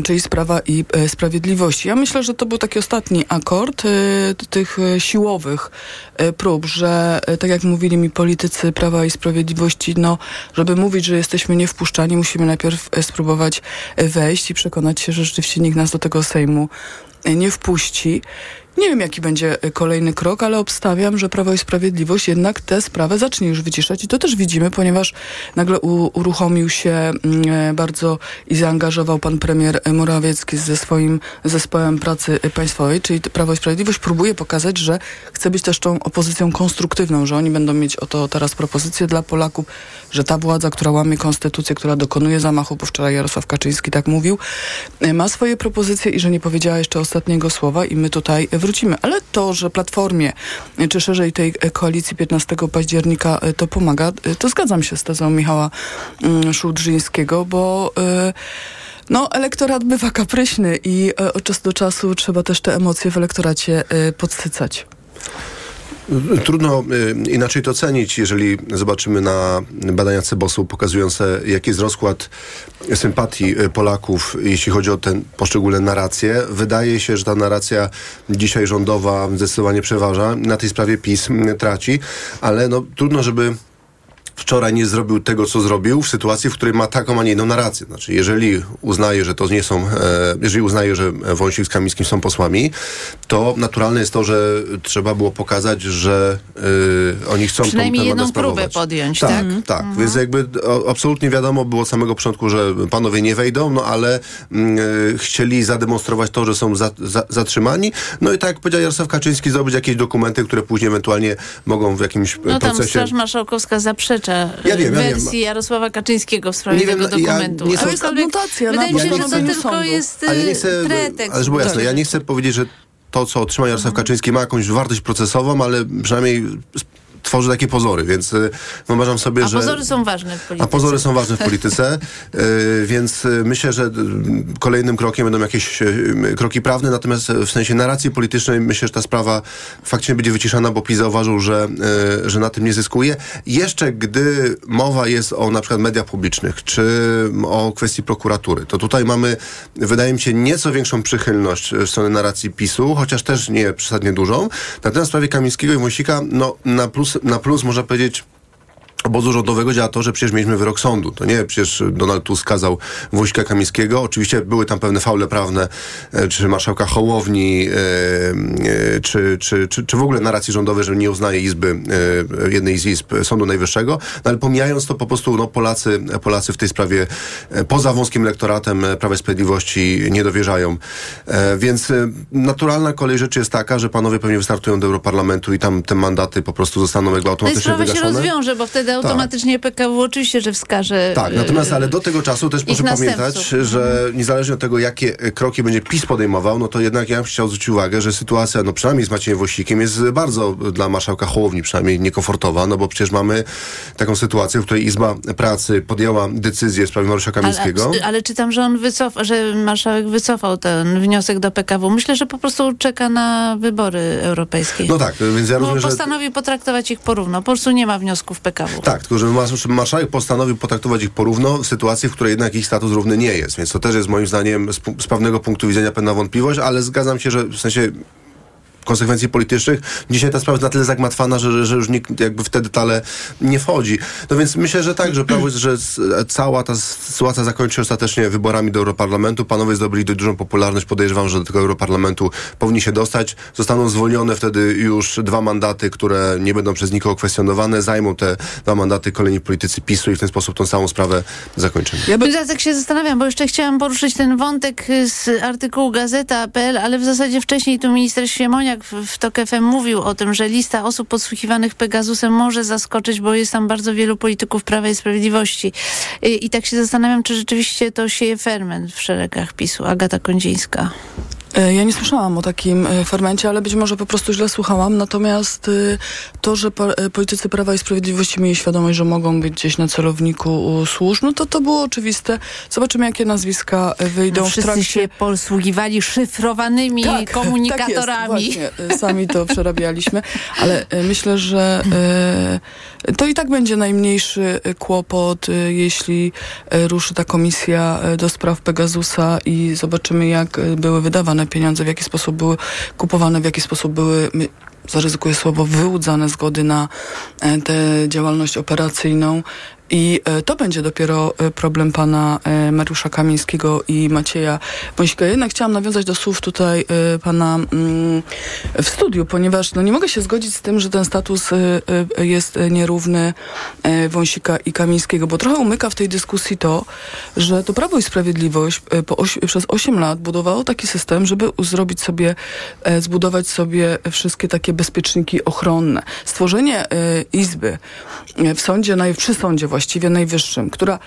czyli Sprawa i Sprawiedliwości. Ja myślę, że to był taki ostatni akord tych siłowych prób, że tak jak mówili mi politycy, politycy Prawa i Sprawiedliwości, no, żeby mówić, że jesteśmy niewpuszczani, musimy najpierw e, spróbować e, wejść i przekonać się, że rzeczywiście nikt nas do tego Sejmu e, nie wpuści. Nie wiem, jaki będzie kolejny krok, ale obstawiam, że Prawo i Sprawiedliwość jednak tę sprawę zacznie już wyciszać i to też widzimy, ponieważ nagle uruchomił się mm, bardzo i zaangażował pan premier Morawiecki ze swoim zespołem pracy państwowej, czyli Prawo i Sprawiedliwość próbuje pokazać, że chce być też tą opozycją konstruktywną, że oni będą mieć oto teraz propozycje dla Polaków, że ta władza, która łamie konstytucję, która dokonuje zamachu, bo wczoraj Jarosław Kaczyński tak mówił, ma swoje propozycje i że nie powiedziała jeszcze ostatniego słowa i my tutaj wrócimy. Ale to, że Platformie, czy szerzej tej koalicji 15 października e, to pomaga, to zgadzam się z tezą Michała mm, Szudrzyńskiego, bo no, elektorat bywa kapryśny i od czasu do czasu trzeba też te emocje w elektoracie podsycać. Trudno y, inaczej to ocenić, jeżeli zobaczymy na badania Cebosu pokazujące, jaki jest rozkład sympatii y, Polaków, jeśli chodzi o te poszczególne narracje. Wydaje się, że ta narracja dzisiaj rządowa zdecydowanie przeważa. Na tej sprawie PiS traci, ale no, trudno, żeby wczoraj nie zrobił tego, co zrobił w sytuacji, w której ma taką, a nie inną narrację. Znaczy, jeżeli uznaje, że to nie są, e, jeżeli uznaje, że Wąsik z Kamińskim są posłami, to naturalne jest to, że trzeba było pokazać, że e, oni chcą Przynajmniej jedną próbę podjąć, tak? Tak, tak. Mhm. Więc jakby o, absolutnie wiadomo było od samego początku, że panowie nie wejdą, no ale mm, e, chcieli zademonstrować to, że są za, za, zatrzymani. No i tak jak powiedział Jarosław Kaczyński, zrobić jakieś dokumenty, które później ewentualnie mogą w jakimś no, procesie... No tam Straż Marszałkowska zaprzecza ja wiem, ja wersji wiem. Jarosława Kaczyńskiego w sprawie Nie wiem, tego ja dokumentu. nie ale są- notacja, wydaje mi się, że to tylko jest Ale nie y, chcę, pretekst. ale żeby było jasne, ja nie chcę powiedzieć, że to, co otrzyma Jarosław Kaczyński ma jakąś wartość procesową, ale przynajmniej tworzy takie pozory, więc y, wyobrażam sobie, A że... pozory są ważne w polityce. A pozory są ważne w polityce, *laughs* y, więc y, myślę, że kolejnym krokiem będą jakieś kroki prawne, natomiast w sensie narracji politycznej myślę, że ta sprawa faktycznie będzie wyciszana, bo PiS zauważył, że, że na tym nie zyskuje. Jeszcze gdy mowa jest o na przykład mediach publicznych, czy o kwestii prokuratury, to tutaj mamy, wydaje mi się, nieco większą przychylność w stronę narracji PiSu, chociaż też nie przesadnie dużą. Natomiast w sprawie Kamińskiego i Wąsika, no na plus, na plus można powiedzieć, obozu rządowego działa to, że przecież mieliśmy wyrok sądu. To nie przecież Donald Tusk skazał Wójcika Kamińskiego. Oczywiście były tam pewne faule prawne, e, czy marszałka Hołowni, e, e, czy, czy, czy, czy w ogóle narracji rządowej, że nie uznaje izby, jednej z izb Sądu Najwyższego. No ale pomijając to po prostu no, Polacy, Polacy w tej sprawie poza wąskim elektoratem Prawa i Sprawiedliwości nie dowierzają. Więc naturalna kolej rzeczy jest taka, że panowie pewnie wystartują do Europarlamentu i tam te mandaty po prostu zostaną jakby automatycznie sprawa się wygaszone. rozwiąże, bo wtedy automatycznie PKW oczywiście, że wskaże Tak, natomiast ale do tego czasu też proszę pamiętać, następców. że niezależnie od tego, jakie e, kroki będzie PiS podejmował, no to jednak ja bym chciał zwrócić uwagę, że sytuacja, no przynajmniej z Maciejem Wosikiem jest bardzo dla marszałka Hołowni przynajmniej niekomfortowa, no bo przecież mamy taką sytuację, w której Izba Pracy podjęła decyzję w sprawie Mariusza Kamińskiego. Ale, ale czytam, że on wycofa, że marszałek wycofał ten wniosek do PKW. Myślę, że po prostu czeka na wybory europejskie. No tak, więc ja Bo rozumiem, że... postanowił potraktować ich porówno. Po prostu nie ma wniosków PKW. Tak, tylko że marszałek postanowił potraktować ich porówno w sytuacji, w której jednak ich status równy nie jest, więc to też jest moim zdaniem z, z pewnego punktu widzenia pewna wątpliwość, ale zgadzam się, że w sensie konsekwencji politycznych. Dzisiaj ta sprawa jest na tyle zagmatwana, że, że już nikt jakby w te detale nie wchodzi. No więc myślę, że tak, że prawo jest, że cała ta sytuacja zakończy się ostatecznie wyborami do Europarlamentu. Panowie zdobyli dość dużą popularność. Podejrzewam, że do tego Europarlamentu powinni się dostać. Zostaną zwolnione wtedy już dwa mandaty, które nie będą przez nikogo kwestionowane. Zajmą te dwa mandaty kolejni politycy PiSu i w ten sposób tą całą sprawę zakończymy. Ja, by... tak się zastanawiam, bo jeszcze chciałam poruszyć ten wątek z artykułu Gazeta.pl, ale w zasadzie wcześniej tu minister Siemoniak w, TOK FM mówił o tym, że lista osób podsłuchiwanych Pegasusem może zaskoczyć, bo jest tam bardzo wielu polityków Prawa i Sprawiedliwości. I, i tak się zastanawiam, czy rzeczywiście to sieje ferment w szeregach PiSu. Agata Kondzińska. E, ja nie słyszałam o takim e, fermencie, ale być może po prostu źle słuchałam. Natomiast e, to, że politycy Prawa i Sprawiedliwości mieli świadomość, że mogą być gdzieś na celowniku służb, no to to było oczywiste. Zobaczymy, jakie nazwiska wyjdą no, wszyscy w trakcie... się posługiwali szyfrowanymi tak, komunikatorami. Tak jest, sami to przerabialiśmy. Ale myślę, że to i tak będzie najmniejszy kłopot, jeśli ruszy ta komisja do spraw Pegasusa i zobaczymy, jak były wydawane pieniądze, w jaki sposób były kupowane, w jaki sposób były zaryzykuję słowo, wyłudzane zgody na e, tę działalność operacyjną. I e, to będzie dopiero e, problem pana Mariusza Kamińskiego i Macieja Wąsika. Jednak chciałam nawiązać do słów tutaj pana mm, w studiu, ponieważ no, nie mogę się zgodzić z tym, że ten status jest nierówny Wąsika i Kamińskiego, bo trochę umyka w tej dyskusji to, że to Prawo i Sprawiedliwość oś, przez 8 lat budowało taki system, żeby zrobić sobie, zbudować sobie wszystkie takie bezpieczniki ochronne. Stworzenie izby w sądzie, naj, przy sądzie właściwie najwyższym, która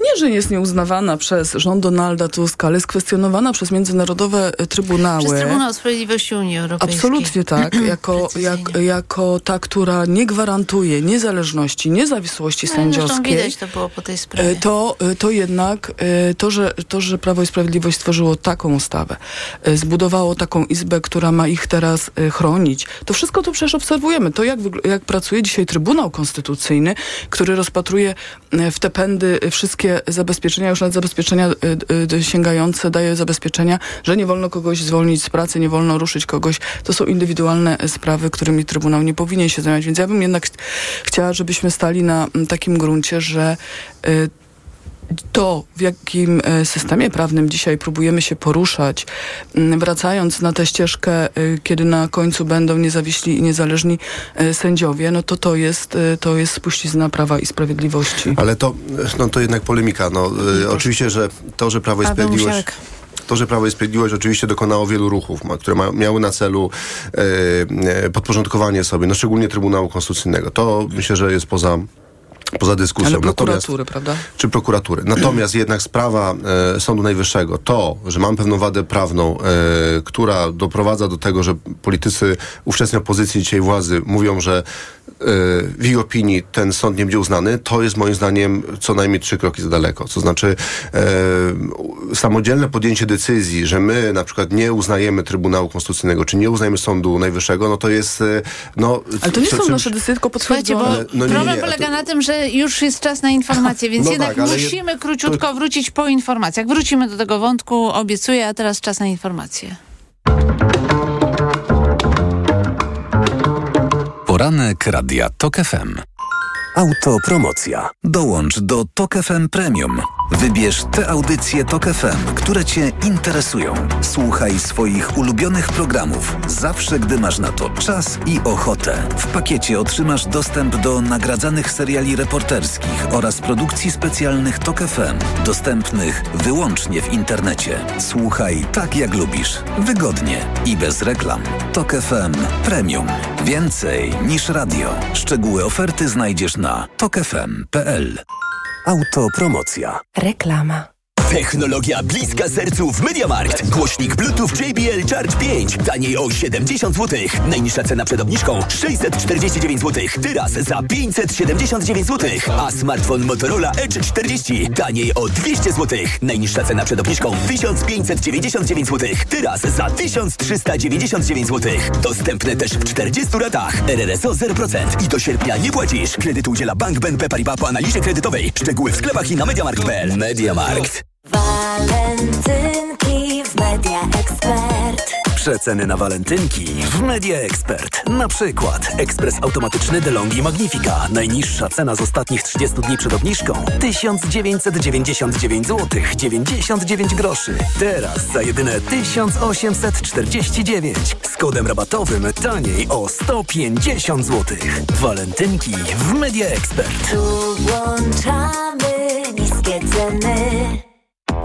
nie, że jest nieuznawana przez rząd Donalda Tuska, ale jest kwestionowana przez międzynarodowe e, trybunały. Przez Trybunał Sprawiedliwości Unii Europejskiej. Absolutnie *clears throat* tak. Jako, jak, jako ta, która nie gwarantuje niezależności, niezawisłości no, sędziowskiej. widać to było po tej sprawie. To, e, to jednak e, to że, to, że Prawo i Sprawiedliwość stworzyło taką ustawę, zbudowało taką izbę, która ma ich teraz chronić, to wszystko to przecież obserwujemy. To jak, jak pracuje dzisiaj Trybunał Konstytucyjny, który rozpatruje w te pędy wszystkie zabezpieczenia, już nawet zabezpieczenia y, y, sięgające, daje zabezpieczenia, że nie wolno kogoś zwolnić z pracy, nie wolno ruszyć kogoś. To są indywidualne sprawy, którymi Trybunał nie powinien się zająć. Więc ja bym jednak chciała, żebyśmy stali na takim gruncie, że y, to, w jakim e, systemie prawnym dzisiaj próbujemy się poruszać, wracając na tę ścieżkę, e, kiedy na końcu będą niezawiśli i niezależni e, sędziowie, no to to jest, to jest spuścizna Prawa i Sprawiedliwości. Ale to, no to jednak polemika. No, oczywiście, że to, że Prawo i Sprawiedliwość to, że Prawo i Sprawiedliwość oczywiście dokonało wielu ruchów, które ma, miały na celu e, podporządkowanie sobie, no szczególnie Trybunału Konstytucyjnego. To myślę, że jest poza poza dyskusją. Ale prokuratury, prawda? Czy prokuratury. Natomiast jednak sprawa e, Sądu Najwyższego, to, że mam pewną wadę prawną, e, która doprowadza do tego, że politycy ówczesnej opozycji, dzisiaj władzy mówią, że e, w ich opinii ten sąd nie będzie uznany, to jest moim zdaniem co najmniej trzy kroki za daleko. To znaczy e, samodzielne podjęcie decyzji, że my na przykład nie uznajemy Trybunału Konstytucyjnego, czy nie uznajemy Sądu Najwyższego, no to jest e, no... Ale to nie są nasze decyzje, tylko potwierdzone. No, problem nie, nie, polega to... na tym, że już jest czas na informacje, *laughs* więc no jednak tak, musimy je... króciutko to... wrócić po informacjach. Wrócimy do tego wątku, obiecuję, a teraz czas na informacje. Poranek Radia TOK FM. Autopromocja. Dołącz do TOK FM Premium. Wybierz te audycje TOK FM, które Cię interesują. Słuchaj swoich ulubionych programów zawsze, gdy masz na to czas i ochotę. W pakiecie otrzymasz dostęp do nagradzanych seriali reporterskich oraz produkcji specjalnych TOK FM, dostępnych wyłącznie w internecie. Słuchaj tak jak lubisz, wygodnie i bez reklam. TOK FM Premium. Więcej niż radio. Szczegóły oferty znajdziesz na tokefm.pl. Autopromocja. Reklama. Technologia bliska sercu w MediaMarkt. Głośnik Bluetooth JBL Charge 5. Taniej o 70 zł. Najniższa cena przed obniżką 649 zł. Teraz za 579 zł. A smartfon Motorola Edge 40. Taniej o 200 zł. Najniższa cena przed obniżką 1599 zł. Teraz za 1399 zł. Dostępne też w 40 ratach. RRSO 0%. I do sierpnia nie płacisz. Kredyt udziela Bank BNP Paribas po analizie kredytowej. Szczegóły w sklepach i na MediaMarkt.pl. MediaMarkt. Walentynki w Media Expert. Najniższe ceny na walentynki w Media Expert. Na przykład ekspres automatyczny DeLonghi Magnifica. Najniższa cena z ostatnich 30 dni przed obniżką 1999 zł 99 groszy. Teraz za jedyne 1849. Z kodem rabatowym taniej o 150 zł. Walentynki w Media Expert. Tu włączamy niskie ceny.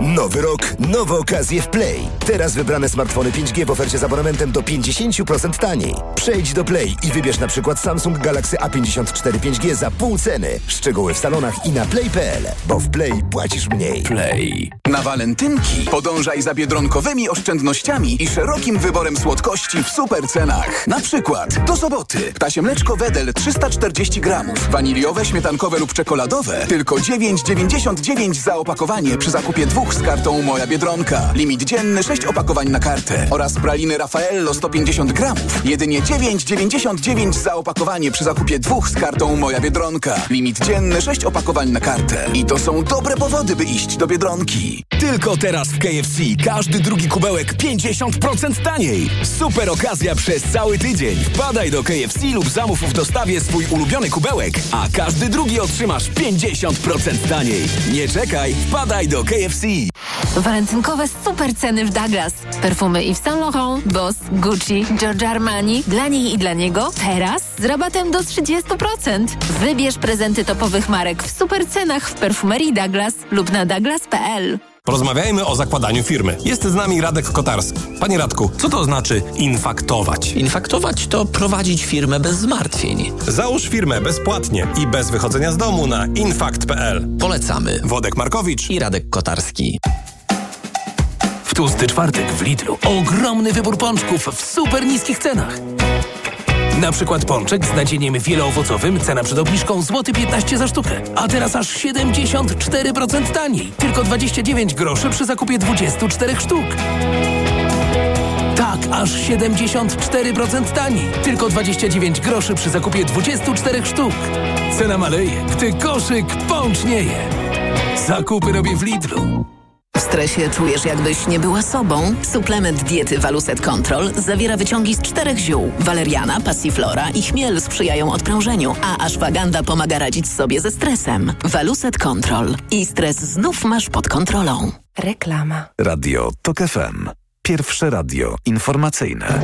Nowy rok, nowe okazje w Play. Teraz wybrane smartfony 5G w ofercie z abonamentem do 50% taniej. Przejdź do Play i wybierz na przykład Samsung Galaxy A54 5G za pół ceny. Szczegóły w salonach i na play.pl, bo w Play płacisz mniej. Play. Na walentynki podążaj za biedronkowymi oszczędnościami i szerokim wyborem słodkości w super cenach. Na przykład do soboty ptasie mleczko Wedel 340 gramów, waniliowe, śmietankowe lub czekoladowe tylko 9,99 za opakowanie przy zakupie dwóch z kartą Moja Biedronka. Limit dzienny 6 opakowań na kartę oraz praliny Raffaello 150 gramów. Jedynie 9,99 za opakowanie przy zakupie dwóch z kartą Moja Biedronka. Limit dzienny 6 opakowań na kartę. I to są dobre powody, by iść do Biedronki. Tylko teraz w KFC każdy drugi kubełek 50% taniej. Super okazja przez cały tydzień. Wpadaj do KFC lub zamów w dostawie swój ulubiony kubełek, a każdy drugi otrzymasz 50% taniej. Nie czekaj, wpadaj do KFC. Walentynkowe super ceny w Douglas. Perfumy Yves Saint Laurent, Boss, Gucci, Giorgio Armani. Dla niej i dla niego teraz z rabatem do 30%. Wybierz prezenty topowych marek w super cenach w perfumerii Douglas lub na douglas.pl. Porozmawiajmy o zakładaniu firmy. Jest z nami Radek Kotarski. Panie Radku, co to znaczy infaktować? Infaktować to prowadzić firmę bez zmartwień. Załóż firmę bezpłatnie i bez wychodzenia z domu na infakt.pl. Polecamy. Wodek Markowicz i Radek Kotarski. W tłusty czwartek w Lidlu ogromny wybór pączków w super niskich cenach. Na przykład pączek z nadzieniem wieloowocowym, cena przed obniżką złoty 15 za sztukę. A teraz aż 74% taniej. Tylko 29 groszy przy zakupie 24 sztuk. Tak, aż 74% taniej. Tylko 29 groszy przy zakupie 24 sztuk. Cena maleje, gdy koszyk pącznieje. Zakupy robię w Lidlu. W stresie czujesz, jakbyś nie była sobą? Suplement diety Waluset Control zawiera wyciągi z czterech ziół. Waleriana, passiflora i chmiel sprzyjają odprężeniu, a ashwagandha pomaga radzić sobie ze stresem. Waluset Control. I stres znów masz pod kontrolą. Reklama. Radio TOK FM. Pierwsze radio informacyjne.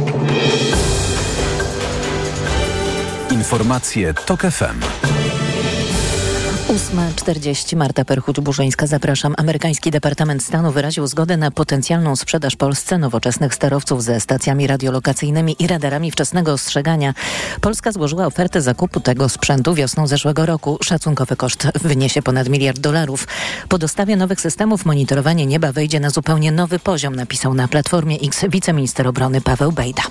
Informacje TOK FM. 8.40 Marta Perchuć-Burzyńska, zapraszam. Amerykański Departament Stanu wyraził zgodę na potencjalną sprzedaż Polsce nowoczesnych sterowców ze stacjami radiolokacyjnymi i radarami wczesnego ostrzegania. Polska złożyła ofertę zakupu tego sprzętu wiosną zeszłego roku. Szacunkowy koszt wyniesie ponad miliard dolarów. Po dostawie nowych systemów monitorowanie nieba wejdzie na zupełnie nowy poziom, napisał na Platformie X wiceminister obrony Paweł Bejda.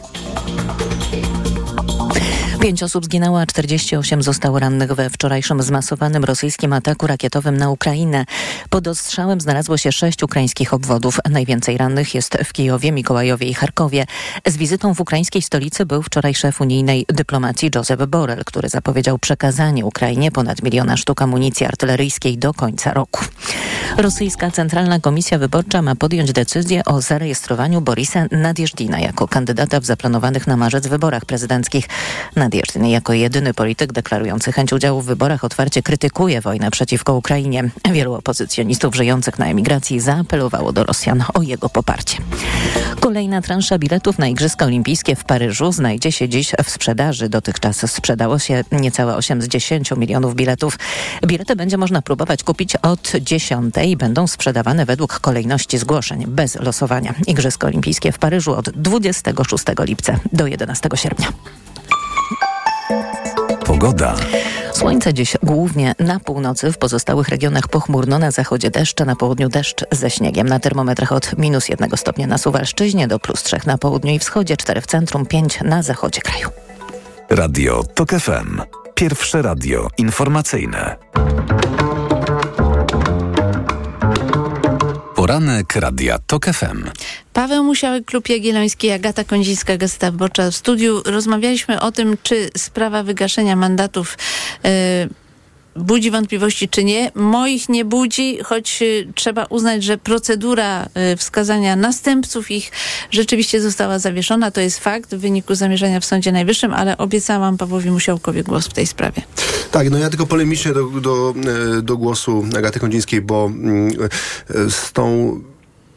Pięć osób zginęło, a 48 zostało rannych we wczorajszym zmasowanym rosyjskim ataku rakietowym na Ukrainę. Pod ostrzałem znalazło się sześć ukraińskich obwodów. Najwięcej rannych jest w Kijowie, Mikołajowie i Charkowie. Z wizytą w ukraińskiej stolicy był wczoraj szef unijnej dyplomacji Josep Borrell, który zapowiedział przekazanie Ukrainie ponad miliona sztuk amunicji artyleryjskiej do końca roku. Rosyjska Centralna Komisja Wyborcza ma podjąć decyzję o zarejestrowaniu Borisa Nadjeżdina jako kandydata w zaplanowanych na marzec wyborach prezydenckich. Nadjeżdin jako jedyny polityk deklarujący chęć udziału w wyborach otwarcie krytykuje wojnę przeciwko Ukrainie. Wielu opozycjonistów żyjących na emigracji zaapelowało do Rosjan o jego poparcie. Kolejna transza biletów na Igrzyska Olimpijskie w Paryżu znajdzie się dziś w sprzedaży. Dotychczas sprzedało się niecałe 8 z 10 milionów biletów. Bilety będzie można próbować kupić od 10 i będą sprzedawane według kolejności zgłoszeń, bez losowania. Igrzyska Olimpijskie w Paryżu od 26 lipca do 11 sierpnia. Pogoda. Słońce dziś głównie na północy, w pozostałych regionach pochmurno, na zachodzie deszcz, a na południu deszcz ze śniegiem. Na termometrach od minus jednego stopnia na Suwalszczyźnie do plus trzech na południu i wschodzie, cztery w centrum, pięć na zachodzie kraju. Radio TOK FM. Pierwsze radio informacyjne. Poranek Radia TOK FM. Paweł Musiałek, Klub Jagielloński, Agata Kondzińska, Gazeta Wyborcza w studiu. Rozmawialiśmy o tym, czy sprawa wygaszenia mandatów y, budzi wątpliwości czy nie. Moich nie budzi, choć y, trzeba uznać, że procedura y, wskazania następców ich rzeczywiście została zawieszona. To jest fakt w wyniku zamierzenia w Sądzie Najwyższym, ale obiecałam Pawłowi Musiałkowi głos w tej sprawie. Tak, no ja tylko polemicznie do, do, e, do głosu Agaty Kondzińskiej, bo mm, z tą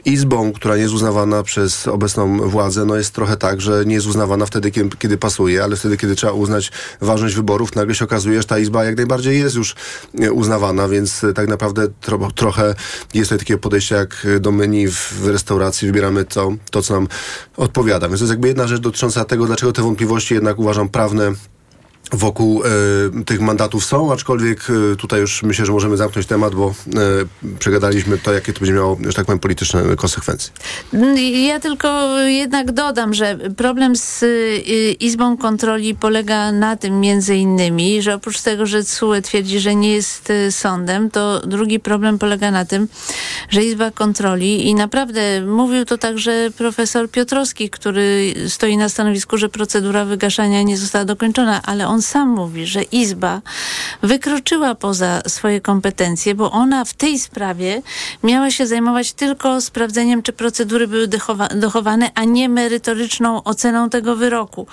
izbą, która nie jest uznawana przez obecną władzę, no jest trochę tak, że nie jest uznawana wtedy, kiedy, kiedy pasuje, ale wtedy, kiedy trzeba uznać ważność wyborów, nagle się okazuje, że ta izba jak najbardziej jest już e, uznawana, więc e, tak naprawdę tro, trochę jest to takie podejście jak do menu w, w restauracji, wybieramy to, to, co nam odpowiada. Więc to jest jakby jedna rzecz dotycząca tego, dlaczego te wątpliwości jednak uważam prawne wokół e, tych mandatów są, aczkolwiek e, tutaj już myślę, że możemy zamknąć temat, bo e, przegadaliśmy to, jakie to będzie miało, że tak powiem, polityczne konsekwencje. Ja tylko jednak dodam, że problem z Izbą Kontroli polega na tym między innymi, że oprócz tego, że CUE twierdzi, że nie jest sądem, to drugi problem polega na tym, że Izba Kontroli i naprawdę mówił to także profesor Piotrowski, który stoi na stanowisku, że procedura wygaszania nie została dokończona, ale on sam mówi, że Izba wykroczyła poza swoje kompetencje, bo ona w tej sprawie miała się zajmować tylko sprawdzeniem, czy procedury były dochowane, a nie merytoryczną oceną tego wyroku.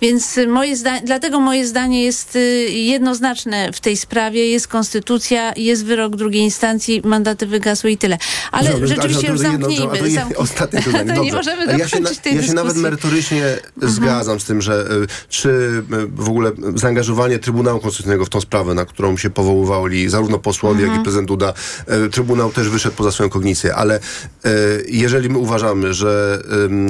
Więc moje dlatego moje zdanie jest y, jednoznaczne w tej sprawie. Jest konstytucja, jest wyrok drugiej instancji, mandaty wygasły i tyle. Ale Dobrze, rzeczywiście już zamknijmy. Jedno, zamknijmy. Ostatnie zdanie. *laughs* nie możemy ja się, ja się nawet merytorycznie Mhm. zgadzam z tym, że y, czy y, w ogóle zaangażowanie Trybunału Konstytucyjnego w tą sprawę, na którą się powoływali zarówno posłowie, jak i Mhm. prezydent Duda, y, Trybunał też wyszedł poza swoją kognicję, ale y, jeżeli my uważamy, że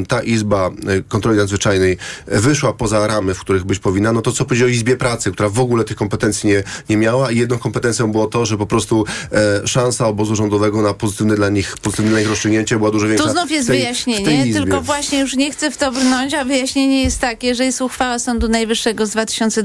ta Izba y, Kontroli Nadzwyczajnej wyszła poza ramy, w których być powinna, no to co powiedzieć o Izbie Pracy, która w ogóle tych kompetencji nie, nie miała i jedną kompetencją było to, że po prostu e, szansa obozu rządowego na pozytywne dla nich, pozytywne dla nich rozstrzygnięcie była dużo większa. Tu znów jest tej, wyjaśnienie, tylko właśnie już nie chcę w to brnąć, a wyjaśnienie jest takie, że jest uchwała Sądu Najwyższego z 2020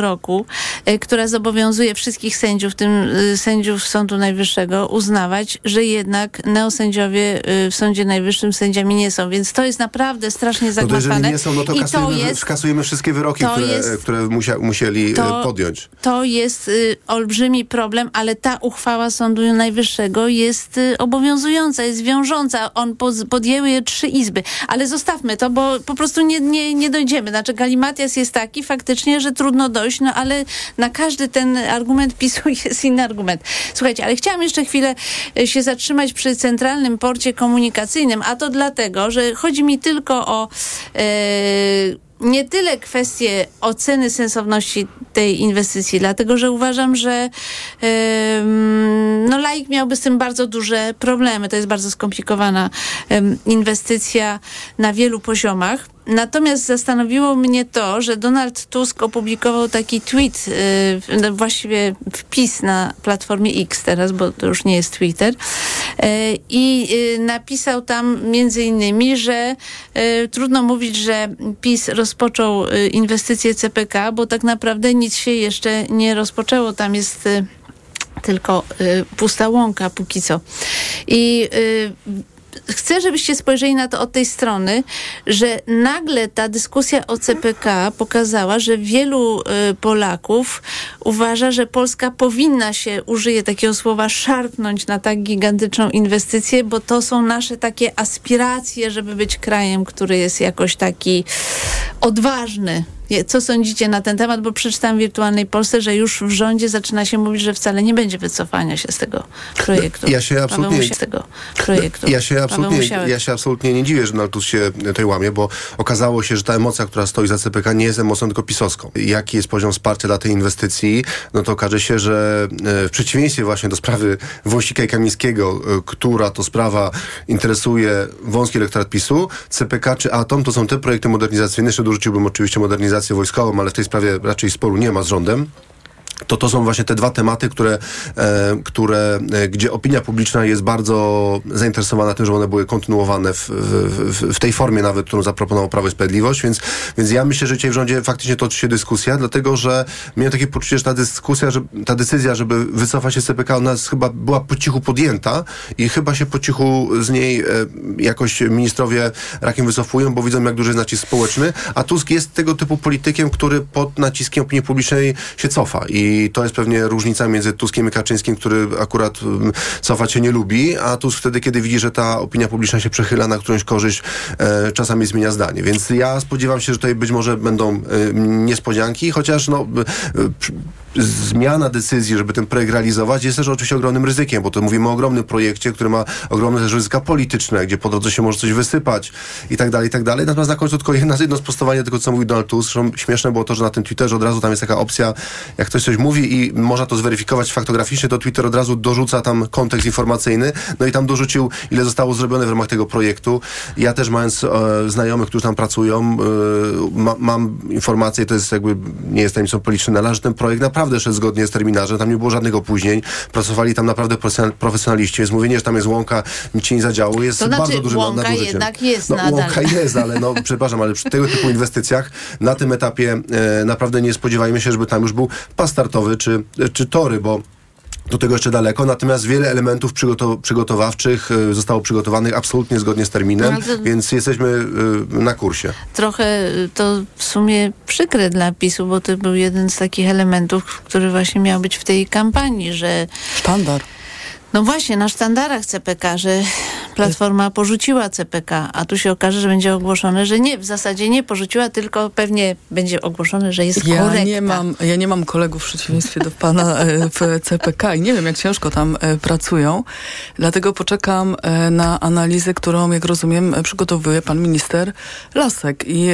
roku, e, która zobowiązuje wszystkich sędziów, w tym e, sędziów Sądu Najwyższego, uznawać, że jednak neosędziowie e, w Sądzie Najwyższym sędziami nie są. Więc to jest naprawdę strasznie No to jeżeli zagmatwane. nie są, no to kasujemy, to jest kasujemy wszystkie wyroki, które, jest- które musia, musieli to- podjąć. To jest olbrzymi problem, ale ta uchwała Sądu Najwyższego jest obowiązująca, jest wiążąca. On podjęły je trzy izby. Ale zostawmy to, bo po prostu nie, nie, nie dojdziemy. Znaczy galimatias jest taki faktycznie, że trudno dojść, no ale na każdy ten argument PiSu *laughs* jest inny argument. Słuchajcie, ale chciałam jeszcze chwilę y, się zatrzymać przy Centralnym Porcie Komunikacyjnym, a to dlatego, że chodzi mi tylko o... y, nie tyle kwestie oceny sensowności tej inwestycji, dlatego że uważam, że em, no, laik miałby z tym bardzo duże problemy. To jest bardzo skomplikowana inwestycja na wielu poziomach. Natomiast zastanowiło mnie to, że Donald Tusk opublikował taki tweet, y, no właściwie wpis na platformie X teraz, bo to już nie jest Twitter, y, i y, napisał tam między innymi, że y, trudno mówić, że PiS rozpoczął inwestycje CPK, bo tak naprawdę nic się jeszcze nie rozpoczęło. Tam jest tylko y, pusta łąka póki co. I y, chcę, żebyście spojrzeli na to od tej strony, że nagle ta dyskusja o CPK pokazała, że wielu y, Polaków uważa, że Polska powinna się, użyję takiego słowa, szarpnąć na tak gigantyczną inwestycję, bo to są nasze takie aspiracje, żeby być krajem, który jest jakoś taki odważny. Co sądzicie na ten temat? Bo przeczytałam w Wirtualnej Polsce, że już w rządzie zaczyna się mówić, że wcale nie będzie wycofania się z tego projektu. Ja się absolutnie- tego projektu. Ja się, absolutnie, ja się absolutnie nie dziwię, że Donald Tusk się tutaj łamie, bo okazało się, że ta emocja, która stoi za CPK nie jest emocją tylko pisowską. Jaki jest poziom wsparcia dla tej inwestycji, no to okaże się, że e, w przeciwieństwie właśnie do sprawy Wąsika i Kamińskiego, e, która to sprawa interesuje wąski elektorat PiSu, CPK czy Atom to są te projekty modernizacyjne, jeszcze dorzuciłbym oczywiście modernizację wojskową, ale w tej sprawie raczej sporu nie ma z rządem to to są właśnie te dwa tematy, które, e, które e, gdzie opinia publiczna jest bardzo zainteresowana tym, żeby one były kontynuowane w, w, w, tej formie nawet, którą zaproponował Prawo i Sprawiedliwość, więc, więc ja myślę, że dzisiaj w rządzie faktycznie toczy się dyskusja, dlatego, że miałem takie poczucie, że ta dyskusja, że, ta decyzja, żeby wycofać się z CPK, ona chyba była po cichu podjęta i chyba się po cichu z niej e, jakoś ministrowie rakiem wycofują, bo widzą, jak duży jest nacisk społeczny, a Tusk jest tego typu politykiem, który pod naciskiem opinii publicznej się cofa i I to jest pewnie różnica między Tuskiem i Kaczyńskim, który akurat um, cofać się nie lubi, a Tusk wtedy, kiedy widzi, że ta opinia publiczna się przechyla na którąś korzyść, e, czasami zmienia zdanie. Więc ja spodziewam się, że tutaj być może będą e, niespodzianki, chociaż no, e, zmiana decyzji, żeby ten projekt realizować jest też oczywiście ogromnym ryzykiem, bo to mówimy o ogromnym projekcie, który ma ogromne też ryzyka polityczne, gdzie po drodze się może coś wysypać i tak dalej, i tak dalej. Natomiast na końcu tylko jedno, jedno sprostowanie tego, co mówił Donald Tusk. Zresztą śmieszne było to, że na tym Twitterze od razu tam jest taka opcja, jak ktoś coś mówi i można to zweryfikować faktograficznie, to Twitter od razu dorzuca tam kontekst informacyjny. No i tam dorzucił, ile zostało zrobione w ramach tego projektu. Ja też mając e, znajomych, którzy tam pracują, e, ma, mam informację, to jest jakby, nie jest tajemnicą polityczną, że ten projekt naprawdę szedł zgodnie z terminarzem, tam nie było żadnych opóźnień, pracowali tam naprawdę profesjonaliści, więc mówienie, że tam jest łąka, nic się nie zadziało, jest to znaczy, bardzo dużym łąka nadużyciem. jednak jest no, nadal. Łąka jest, ale no, *laughs* przepraszam, ale przy tego typu inwestycjach na tym etapie e, naprawdę nie spodziewajmy się, żeby tam już był pas startowy czy, czy tory, bo do tego jeszcze daleko, natomiast wiele elementów przygotow przygotowawczych y, zostało przygotowanych absolutnie zgodnie z terminem, No, to- więc jesteśmy y, na kursie. Trochę to w sumie przykre dla PiSu, bo to był jeden z takich elementów, który właśnie miał być w tej kampanii, że... Sztandar. No właśnie, na sztandarach CPK, że Platforma porzuciła CPK, a tu się okaże, że będzie ogłoszone, że nie, w zasadzie nie porzuciła, tylko pewnie będzie ogłoszone, że jest Ja korekta. nie, mam, ja nie mam kolegów w przeciwieństwie do pana e, w CPK i nie wiem, jak ciężko tam e, pracują. Dlatego poczekam e, na analizę, którą, jak rozumiem, przygotowuje pan minister Lasek i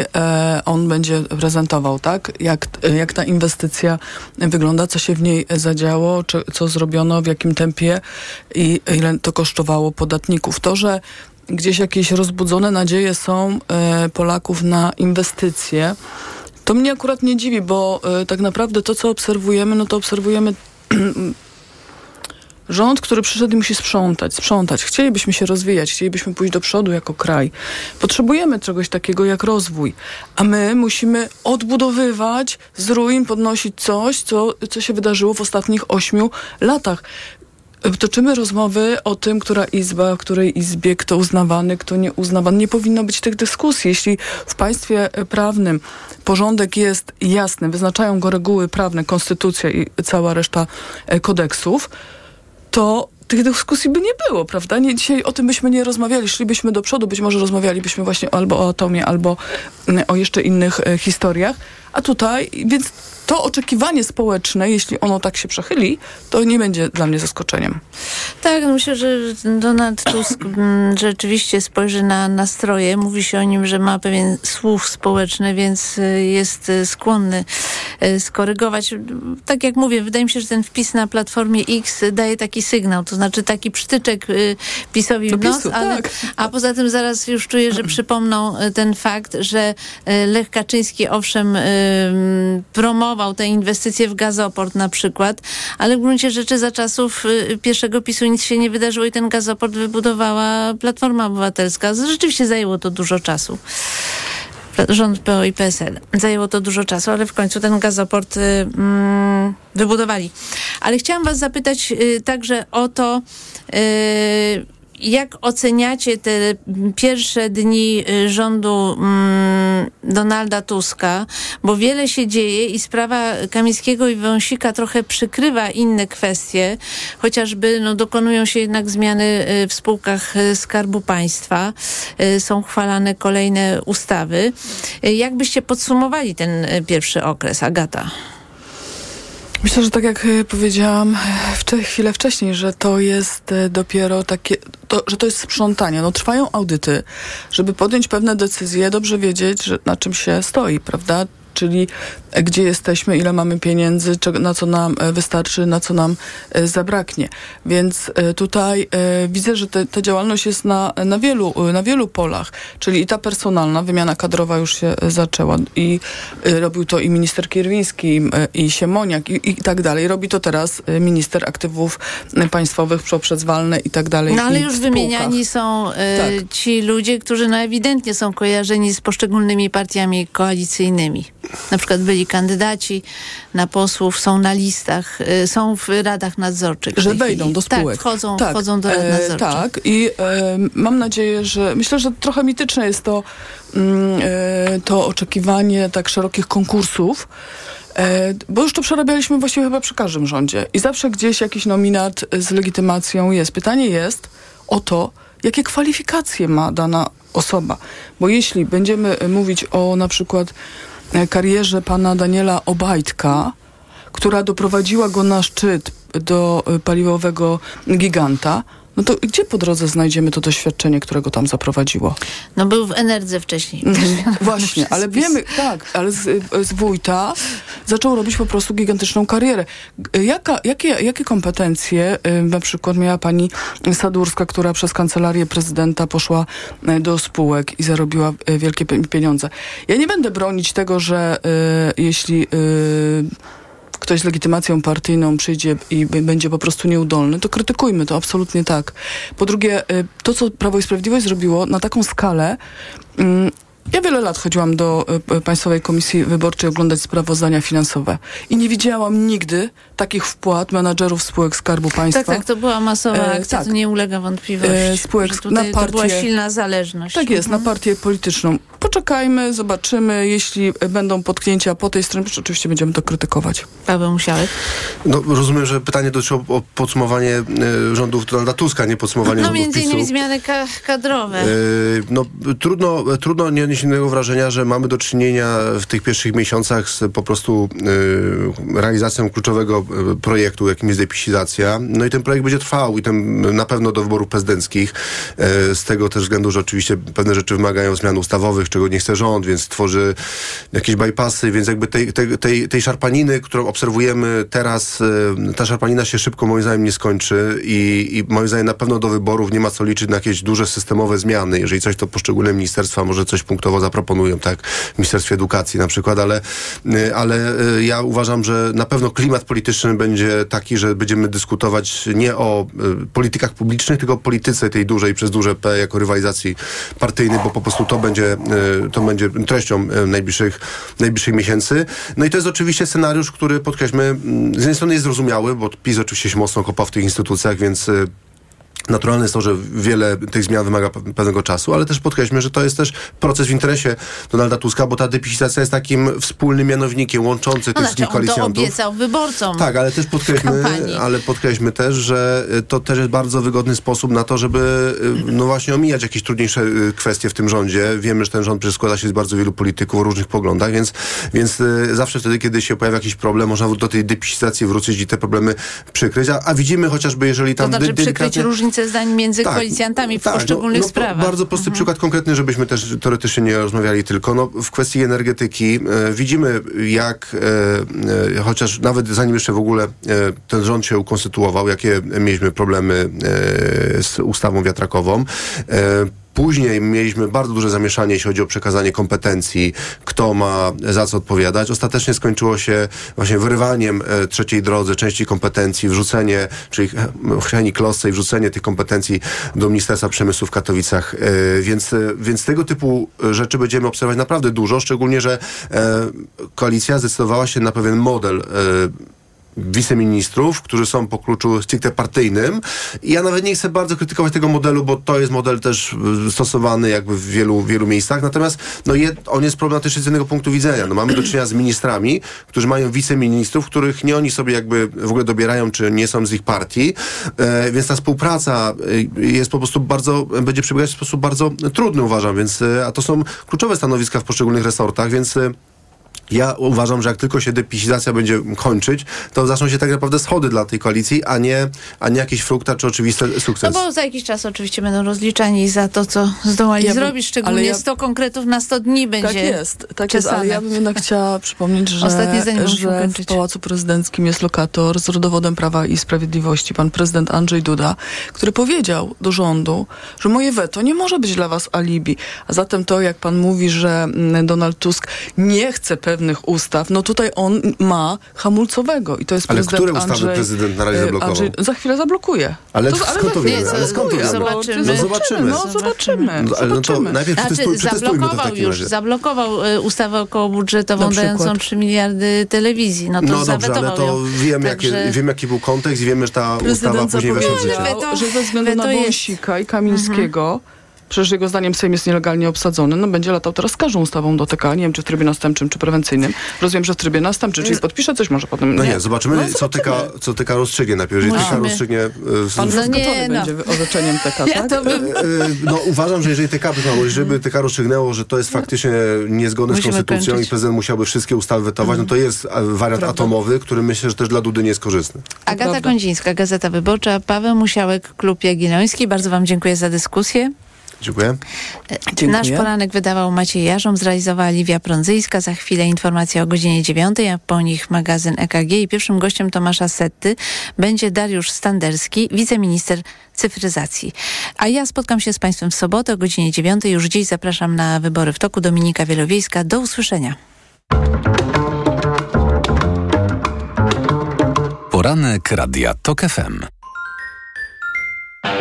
on będzie prezentował, tak? Jak, jak ta inwestycja wygląda, co się w niej zadziało, czy, co zrobiono, w jakim tempie i ile to kosztowało podatników. To, że gdzieś jakieś rozbudzone nadzieje są e, Polaków na inwestycje, to mnie akurat nie dziwi, bo e, tak naprawdę to, co obserwujemy, no to obserwujemy *clears throat* rząd, który przyszedł i musi sprzątać, sprzątać. Chcielibyśmy się rozwijać, chcielibyśmy pójść do przodu jako kraj. Potrzebujemy czegoś takiego jak rozwój, a my musimy odbudowywać z ruin, podnosić coś, co, co się wydarzyło w ostatnich ośmiu latach. Toczymy rozmowy o tym, która izba, w której izbie, kto uznawany, kto nieuznawany. Nie powinno być tych dyskusji. Jeśli w państwie e, prawnym porządek jest jasny, wyznaczają go reguły prawne, konstytucja i cała reszta e, kodeksów, to tych dyskusji by nie było, prawda? Nie, dzisiaj o tym byśmy nie rozmawiali, szlibyśmy do przodu, być może rozmawialibyśmy właśnie albo o atomie, albo mm, o jeszcze innych e, historiach. A tutaj, więc to oczekiwanie społeczne, jeśli ono tak się przechyli, to nie będzie dla mnie zaskoczeniem. Tak, no myślę, że Donald Tusk mm, rzeczywiście spojrzy na nastroje. Mówi się o nim, że ma pewien słuch społeczny, więc y, jest y, skłonny y, skorygować. Tak jak mówię, wydaje mi się, że ten wpis na Platformie X daje taki sygnał, to znaczy taki przytyczek PiSowi w nos, ale, tak. a poza tym zaraz już czuję, że przypomną ten fakt, że Lech Kaczyński owszem promował te inwestycje w gazoport na przykład, ale w gruncie rzeczy za czasów y, pierwszego PiSu nic się nie wydarzyło i ten gazoport wybudowała Platforma Obywatelska. Rzeczywiście zajęło to dużo czasu. Rząd PO i PSL. Zajęło to dużo czasu, ale w końcu ten gazoport y, mm, wybudowali. Ale chciałam was zapytać y, także o to, y, jak oceniacie te pierwsze dni y, rządu mm, Donalda Tuska, bo wiele się dzieje i sprawa Kamińskiego i Wąsika trochę przykrywa inne kwestie, chociażby no, dokonują się jednak zmiany y, w spółkach y, Skarbu Państwa, są chwalane kolejne ustawy. Jak byście podsumowali ten pierwszy okres, Agata? Myślę, że tak jak e, powiedziałam e, wcze- chwilę wcześniej, że to jest e, dopiero takie, to, że to jest sprzątanie. No, trwają audyty, żeby podjąć pewne decyzje, dobrze wiedzieć, że na czym się stoi, prawda? Czyli gdzie jesteśmy, ile mamy pieniędzy, na co nam e, wystarczy, na co nam e, zabraknie. Więc e, tutaj e, widzę, że te, ta działalność jest na, na, wielu, e, na wielu polach, czyli i ta personalna, wymiana kadrowa już się e, zaczęła i e, robił to i minister Kierwiński, e, i Siemoniak i, i tak dalej. Robi to teraz e, minister aktywów e, państwowych poprzez walne i tak dalej. No ale już wymieniani są e, Tak. ci ludzie, którzy no ewidentnie są kojarzeni z poszczególnymi partiami koalicyjnymi. Na przykład byli kandydaci na posłów, są na listach, e, są w radach nadzorczych. Że wejdą chwili. do spółek. Tak, wchodzą, wchodzą do rad e, nadzorczych. Tak, i e, mam nadzieję, że myślę, że trochę mityczne jest to, mm, e, to oczekiwanie tak szerokich konkursów. E, bo już to przerabialiśmy właściwie chyba przy każdym rządzie. I zawsze gdzieś jakiś nominat z legitymacją jest. Pytanie jest o to, jakie kwalifikacje ma dana osoba. Bo jeśli będziemy e, mówić o na przykład e, karierze pana Daniela Obajtka, która doprowadziła go na szczyt do e, paliwowego giganta, no to gdzie po drodze znajdziemy to doświadczenie, które go tam zaprowadziło? No był w Enerdze wcześniej. Mhm, Właśnie, ale wiemy, tak, ale z, z wójta zaczął robić po prostu gigantyczną karierę. Jaka, jakie, jakie kompetencje y, na przykład miała pani Sadurska, która przez kancelarię prezydenta poszła y, do spółek i zarobiła y, wielkie pie- pieniądze? Ja nie będę bronić tego, że jeśli y, ktoś z legitymacją partyjną przyjdzie i będzie po prostu nieudolny, to krytykujmy to, absolutnie tak. Po drugie, y, to co Prawo i Sprawiedliwość zrobiło na taką skalę, mm, ja wiele lat chodziłam do y, Państwowej Komisji Wyborczej oglądać sprawozdania finansowe i nie widziałam nigdy takich wpłat menadżerów spółek Skarbu Państwa. Tak, tak, to była masowa E, akcja, tak. to nie ulega wątpliwości. E, spółek tutaj na To była partię- silna zależność. Tak jest, na partię polityczną. Poczekajmy, zobaczymy. Jeśli y, będą potknięcia po tej stronie, to oczywiście będziemy to krytykować. Paweł Musiałek. No, rozumiem, że pytanie dotyczyło o podsumowanie e, rządów Donalda Tuska, nie podsumowanie No rządów między PiSu. innymi zmiany ka- kadrowe. E, No, trudno, trudno nie odnieść innego wrażenia, że mamy do czynienia w tych pierwszych miesiącach z po prostu e, realizacją kluczowego e, projektu, jakim jest depisizacja. No i ten projekt będzie trwał i ten na pewno do wyborów prezydenckich. E, z tego też względu, że oczywiście pewne rzeczy wymagają zmian ustawowych, czego nie chce rząd, więc tworzy jakieś bypassy, więc jakby tej, tej, tej, tej szarpaniny, którą obserwujemy teraz, e, ta szarpanina się szybko moim zdaniem nie skończy i, i moim zdaniem na pewno do wyborów nie ma co liczyć na jakieś duże systemowe zmiany. Jeżeli coś, to poszczególne ministerstwa może coś zaproponują, tak? W Ministerstwie Edukacji na przykład, ale, e, ale e, ja uważam, że na pewno klimat polityczny będzie taki, że będziemy dyskutować nie o e, politykach publicznych, tylko o polityce tej dużej przez duże P jako rywalizacji partyjnej, bo po prostu to będzie, to będzie treścią najbliższych, najbliższych miesięcy. No i to jest oczywiście scenariusz, który podkreślmy, mm, z jednej strony jest zrozumiały, bo PiS oczywiście się mocno kopa w tych instytucjach, więc Naturalne jest to, że wiele tych zmian wymaga pe- pewnego czasu, ale też podkreślmy, że to jest też proces w interesie Donalda Tuska, bo ta depisizacja jest takim wspólnym mianownikiem łączący No tych znaczy, on to koalicjantów. obiecał wyborcom. Tak, ale też podkreślmy, ale podkreślmy też, że to też jest bardzo wygodny sposób na to, żeby y, no właśnie omijać jakieś trudniejsze y, kwestie w tym rządzie. Wiemy, że ten rząd przecież składa się z bardzo wielu polityków o różnych poglądach, więc, więc y, zawsze wtedy, kiedy się pojawia jakiś problem, można do tej depisizacji wrócić i te problemy przykryć. A, a widzimy chociażby, jeżeli To tam znaczy dy- przykryć delikatnie- różnice zdań między Tak, koalicjantami w tak, poszczególnych no, no, sprawach. Mhm. Bardzo prosty przykład konkretny, żebyśmy też teoretycznie nie rozmawiali tylko. No, w kwestii energetyki e, widzimy, jak e, e, chociaż nawet zanim jeszcze w ogóle e, ten rząd się ukonstytuował, jakie mieliśmy problemy e, z ustawą wiatrakową. Później mieliśmy bardzo duże zamieszanie, jeśli chodzi o przekazanie kompetencji, kto ma za co odpowiadać. Ostatecznie skończyło się właśnie wyrywaniem e, trzeciej drodze części kompetencji, wrzucenie, czyli chrzeni klosce i wrzucenie tych kompetencji do Ministerstwa Przemysłu w Katowicach. E, więc, e, więc tego typu rzeczy będziemy obserwować naprawdę dużo, szczególnie, że koalicja zdecydowała się na pewien model wiceministrów, którzy są po kluczu stricte partyjnym. Ja nawet nie chcę bardzo krytykować tego modelu, bo to jest model też y, stosowany jakby w wielu, wielu miejscach. Natomiast no je, on jest problematyczny z jednego punktu widzenia. No, mamy do czynienia z ministrami, którzy mają wiceministrów, których nie oni sobie jakby w ogóle dobierają, czy nie są z ich partii. E, więc ta współpraca y, jest po prostu bardzo, będzie przebiegać w sposób bardzo trudny uważam, więc y, a to są kluczowe stanowiska w poszczególnych resortach, więc ja uważam, że jak tylko się depisizacja będzie kończyć, to zaczną się tak naprawdę schody dla tej koalicji, a nie, a nie jakieś frukta czy oczywisty No sukces. bo za jakiś czas oczywiście będą rozliczani za to, co zdołali Ja bym- zrobić, szczególnie ja- 100 konkretów na 100 dni będzie Tak jest, tak jest, ale czesane. ja bym jednak chciała *laughs* przypomnieć, że, że w. Pałacu Prezydenckim jest lokator z rodowodem Prawa i Sprawiedliwości, pan prezydent Andrzej Duda, który powiedział do rządu, że moje weto nie może być dla was alibi. A zatem to, jak pan mówi, że mm, Donald Tusk nie chce pewnych ustaw, no tutaj on ma hamulcowego i to jest Ale prezydent które ustawy Andrzej, prezydent na razie e, zablokował? za chwilę zablokuje. Ale to, skąd to wiemy? Ale skąd to zablokuje, wiemy? zobaczymy. No zobaczymy. No zobaczymy. No, ale no to najpierw Znaczy, przetestuj, przetestujmy to w zablokował takim już, razie. zablokował y, ustawę okołobudżetową dającą 3 miliardy telewizji. No to No dobrze, ale to ją. wiemy, Także- jakie, wiemy, jaki był kontekst i wiemy, że ta ustawa później weszła w życie. że ze względu na. Wąsika i Kamińskiego Przecież jego zdaniem Sejm jest nielegalnie obsadzony. No będzie latał teraz z każdą ustawą do TK. Nie wiem, czy w trybie następczym, czy prewencyjnym. Rozumiem, że w trybie następczym, czyli podpisze coś może potem. No nie, zobaczymy, No, co, TK, co TK rozstrzygnie najpierw. Jeżeli TK rozstrzygnie... e, w- Pan w- zaskoczony no. będzie *laughs* orzeczeniem TK, Ja tak? to bym... E, No uważam, że jeżeli TK, by- jeżeli by TK rozstrzygnęło, że to jest faktycznie niezgodne z Musimy konstytucją kończyć. i prezydent musiałby wszystkie ustawy wetować, no to jest wariant atomowy, który myślę, że też dla Dudy nie jest korzystny. Agata prawda. Kondzińska, Gazeta Wyborcza, Paweł Musiałek, Klub Jagielloński. Bardzo wam dziękuję za dyskusję. Dziękuję. Dziękuję. Nasz poranek wydawał Maciej Jarząb, zrealizowała Liwia Prądzyjska. Za chwilę informacja o godzinie 9, a po nich magazyn EKG. I pierwszym gościem Tomasza Setty będzie Dariusz Standerski, wiceminister cyfryzacji. A ja spotkam się z Państwem w sobotę o godzinie 9. Już dziś zapraszam na wybory w toku. Dominika Wielowiejska. Do usłyszenia. Poranek Radia TOK FM.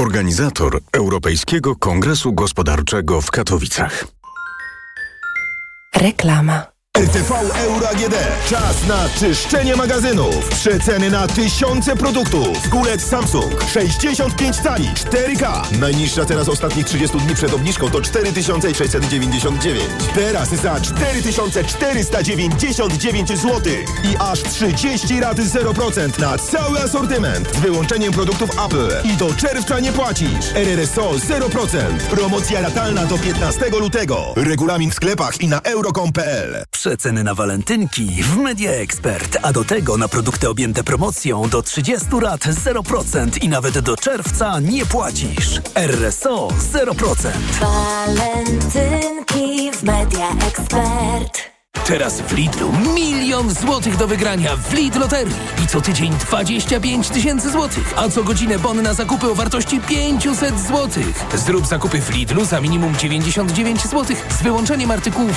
organizator Europejskiego Kongresu Gospodarczego w Katowicach. Reklama. RTV Euro AGD. Czas na czyszczenie magazynów. Przeceny na tysiące produktów. Kulec Samsung 65 cali 4K. Najniższa teraz ostatnich 30 dni przed obniżką to 4699. Teraz za 4499 zł. I aż 30 rat 0% na cały asortyment. Z wyłączeniem produktów Apple. I do czerwca nie płacisz. RRSO 0%. Promocja ratalna do 15 lutego. Regulamin w sklepach i na euro.com.pl. Przeceny na walentynki w Media Expert, a do tego na produkty objęte promocją do 30 lat 0% i nawet do czerwca nie płacisz. RSO 0%. Walentynki w Media Expert. Teraz w Lidlu milion złotych do wygrania w Lidl Loterii. I co tydzień 25 tysięcy złotych. A co godzinę bon na zakupy o wartości 500 złotych. Zrób zakupy w Lidlu za minimum 99 złotych z wyłączeniem artykułów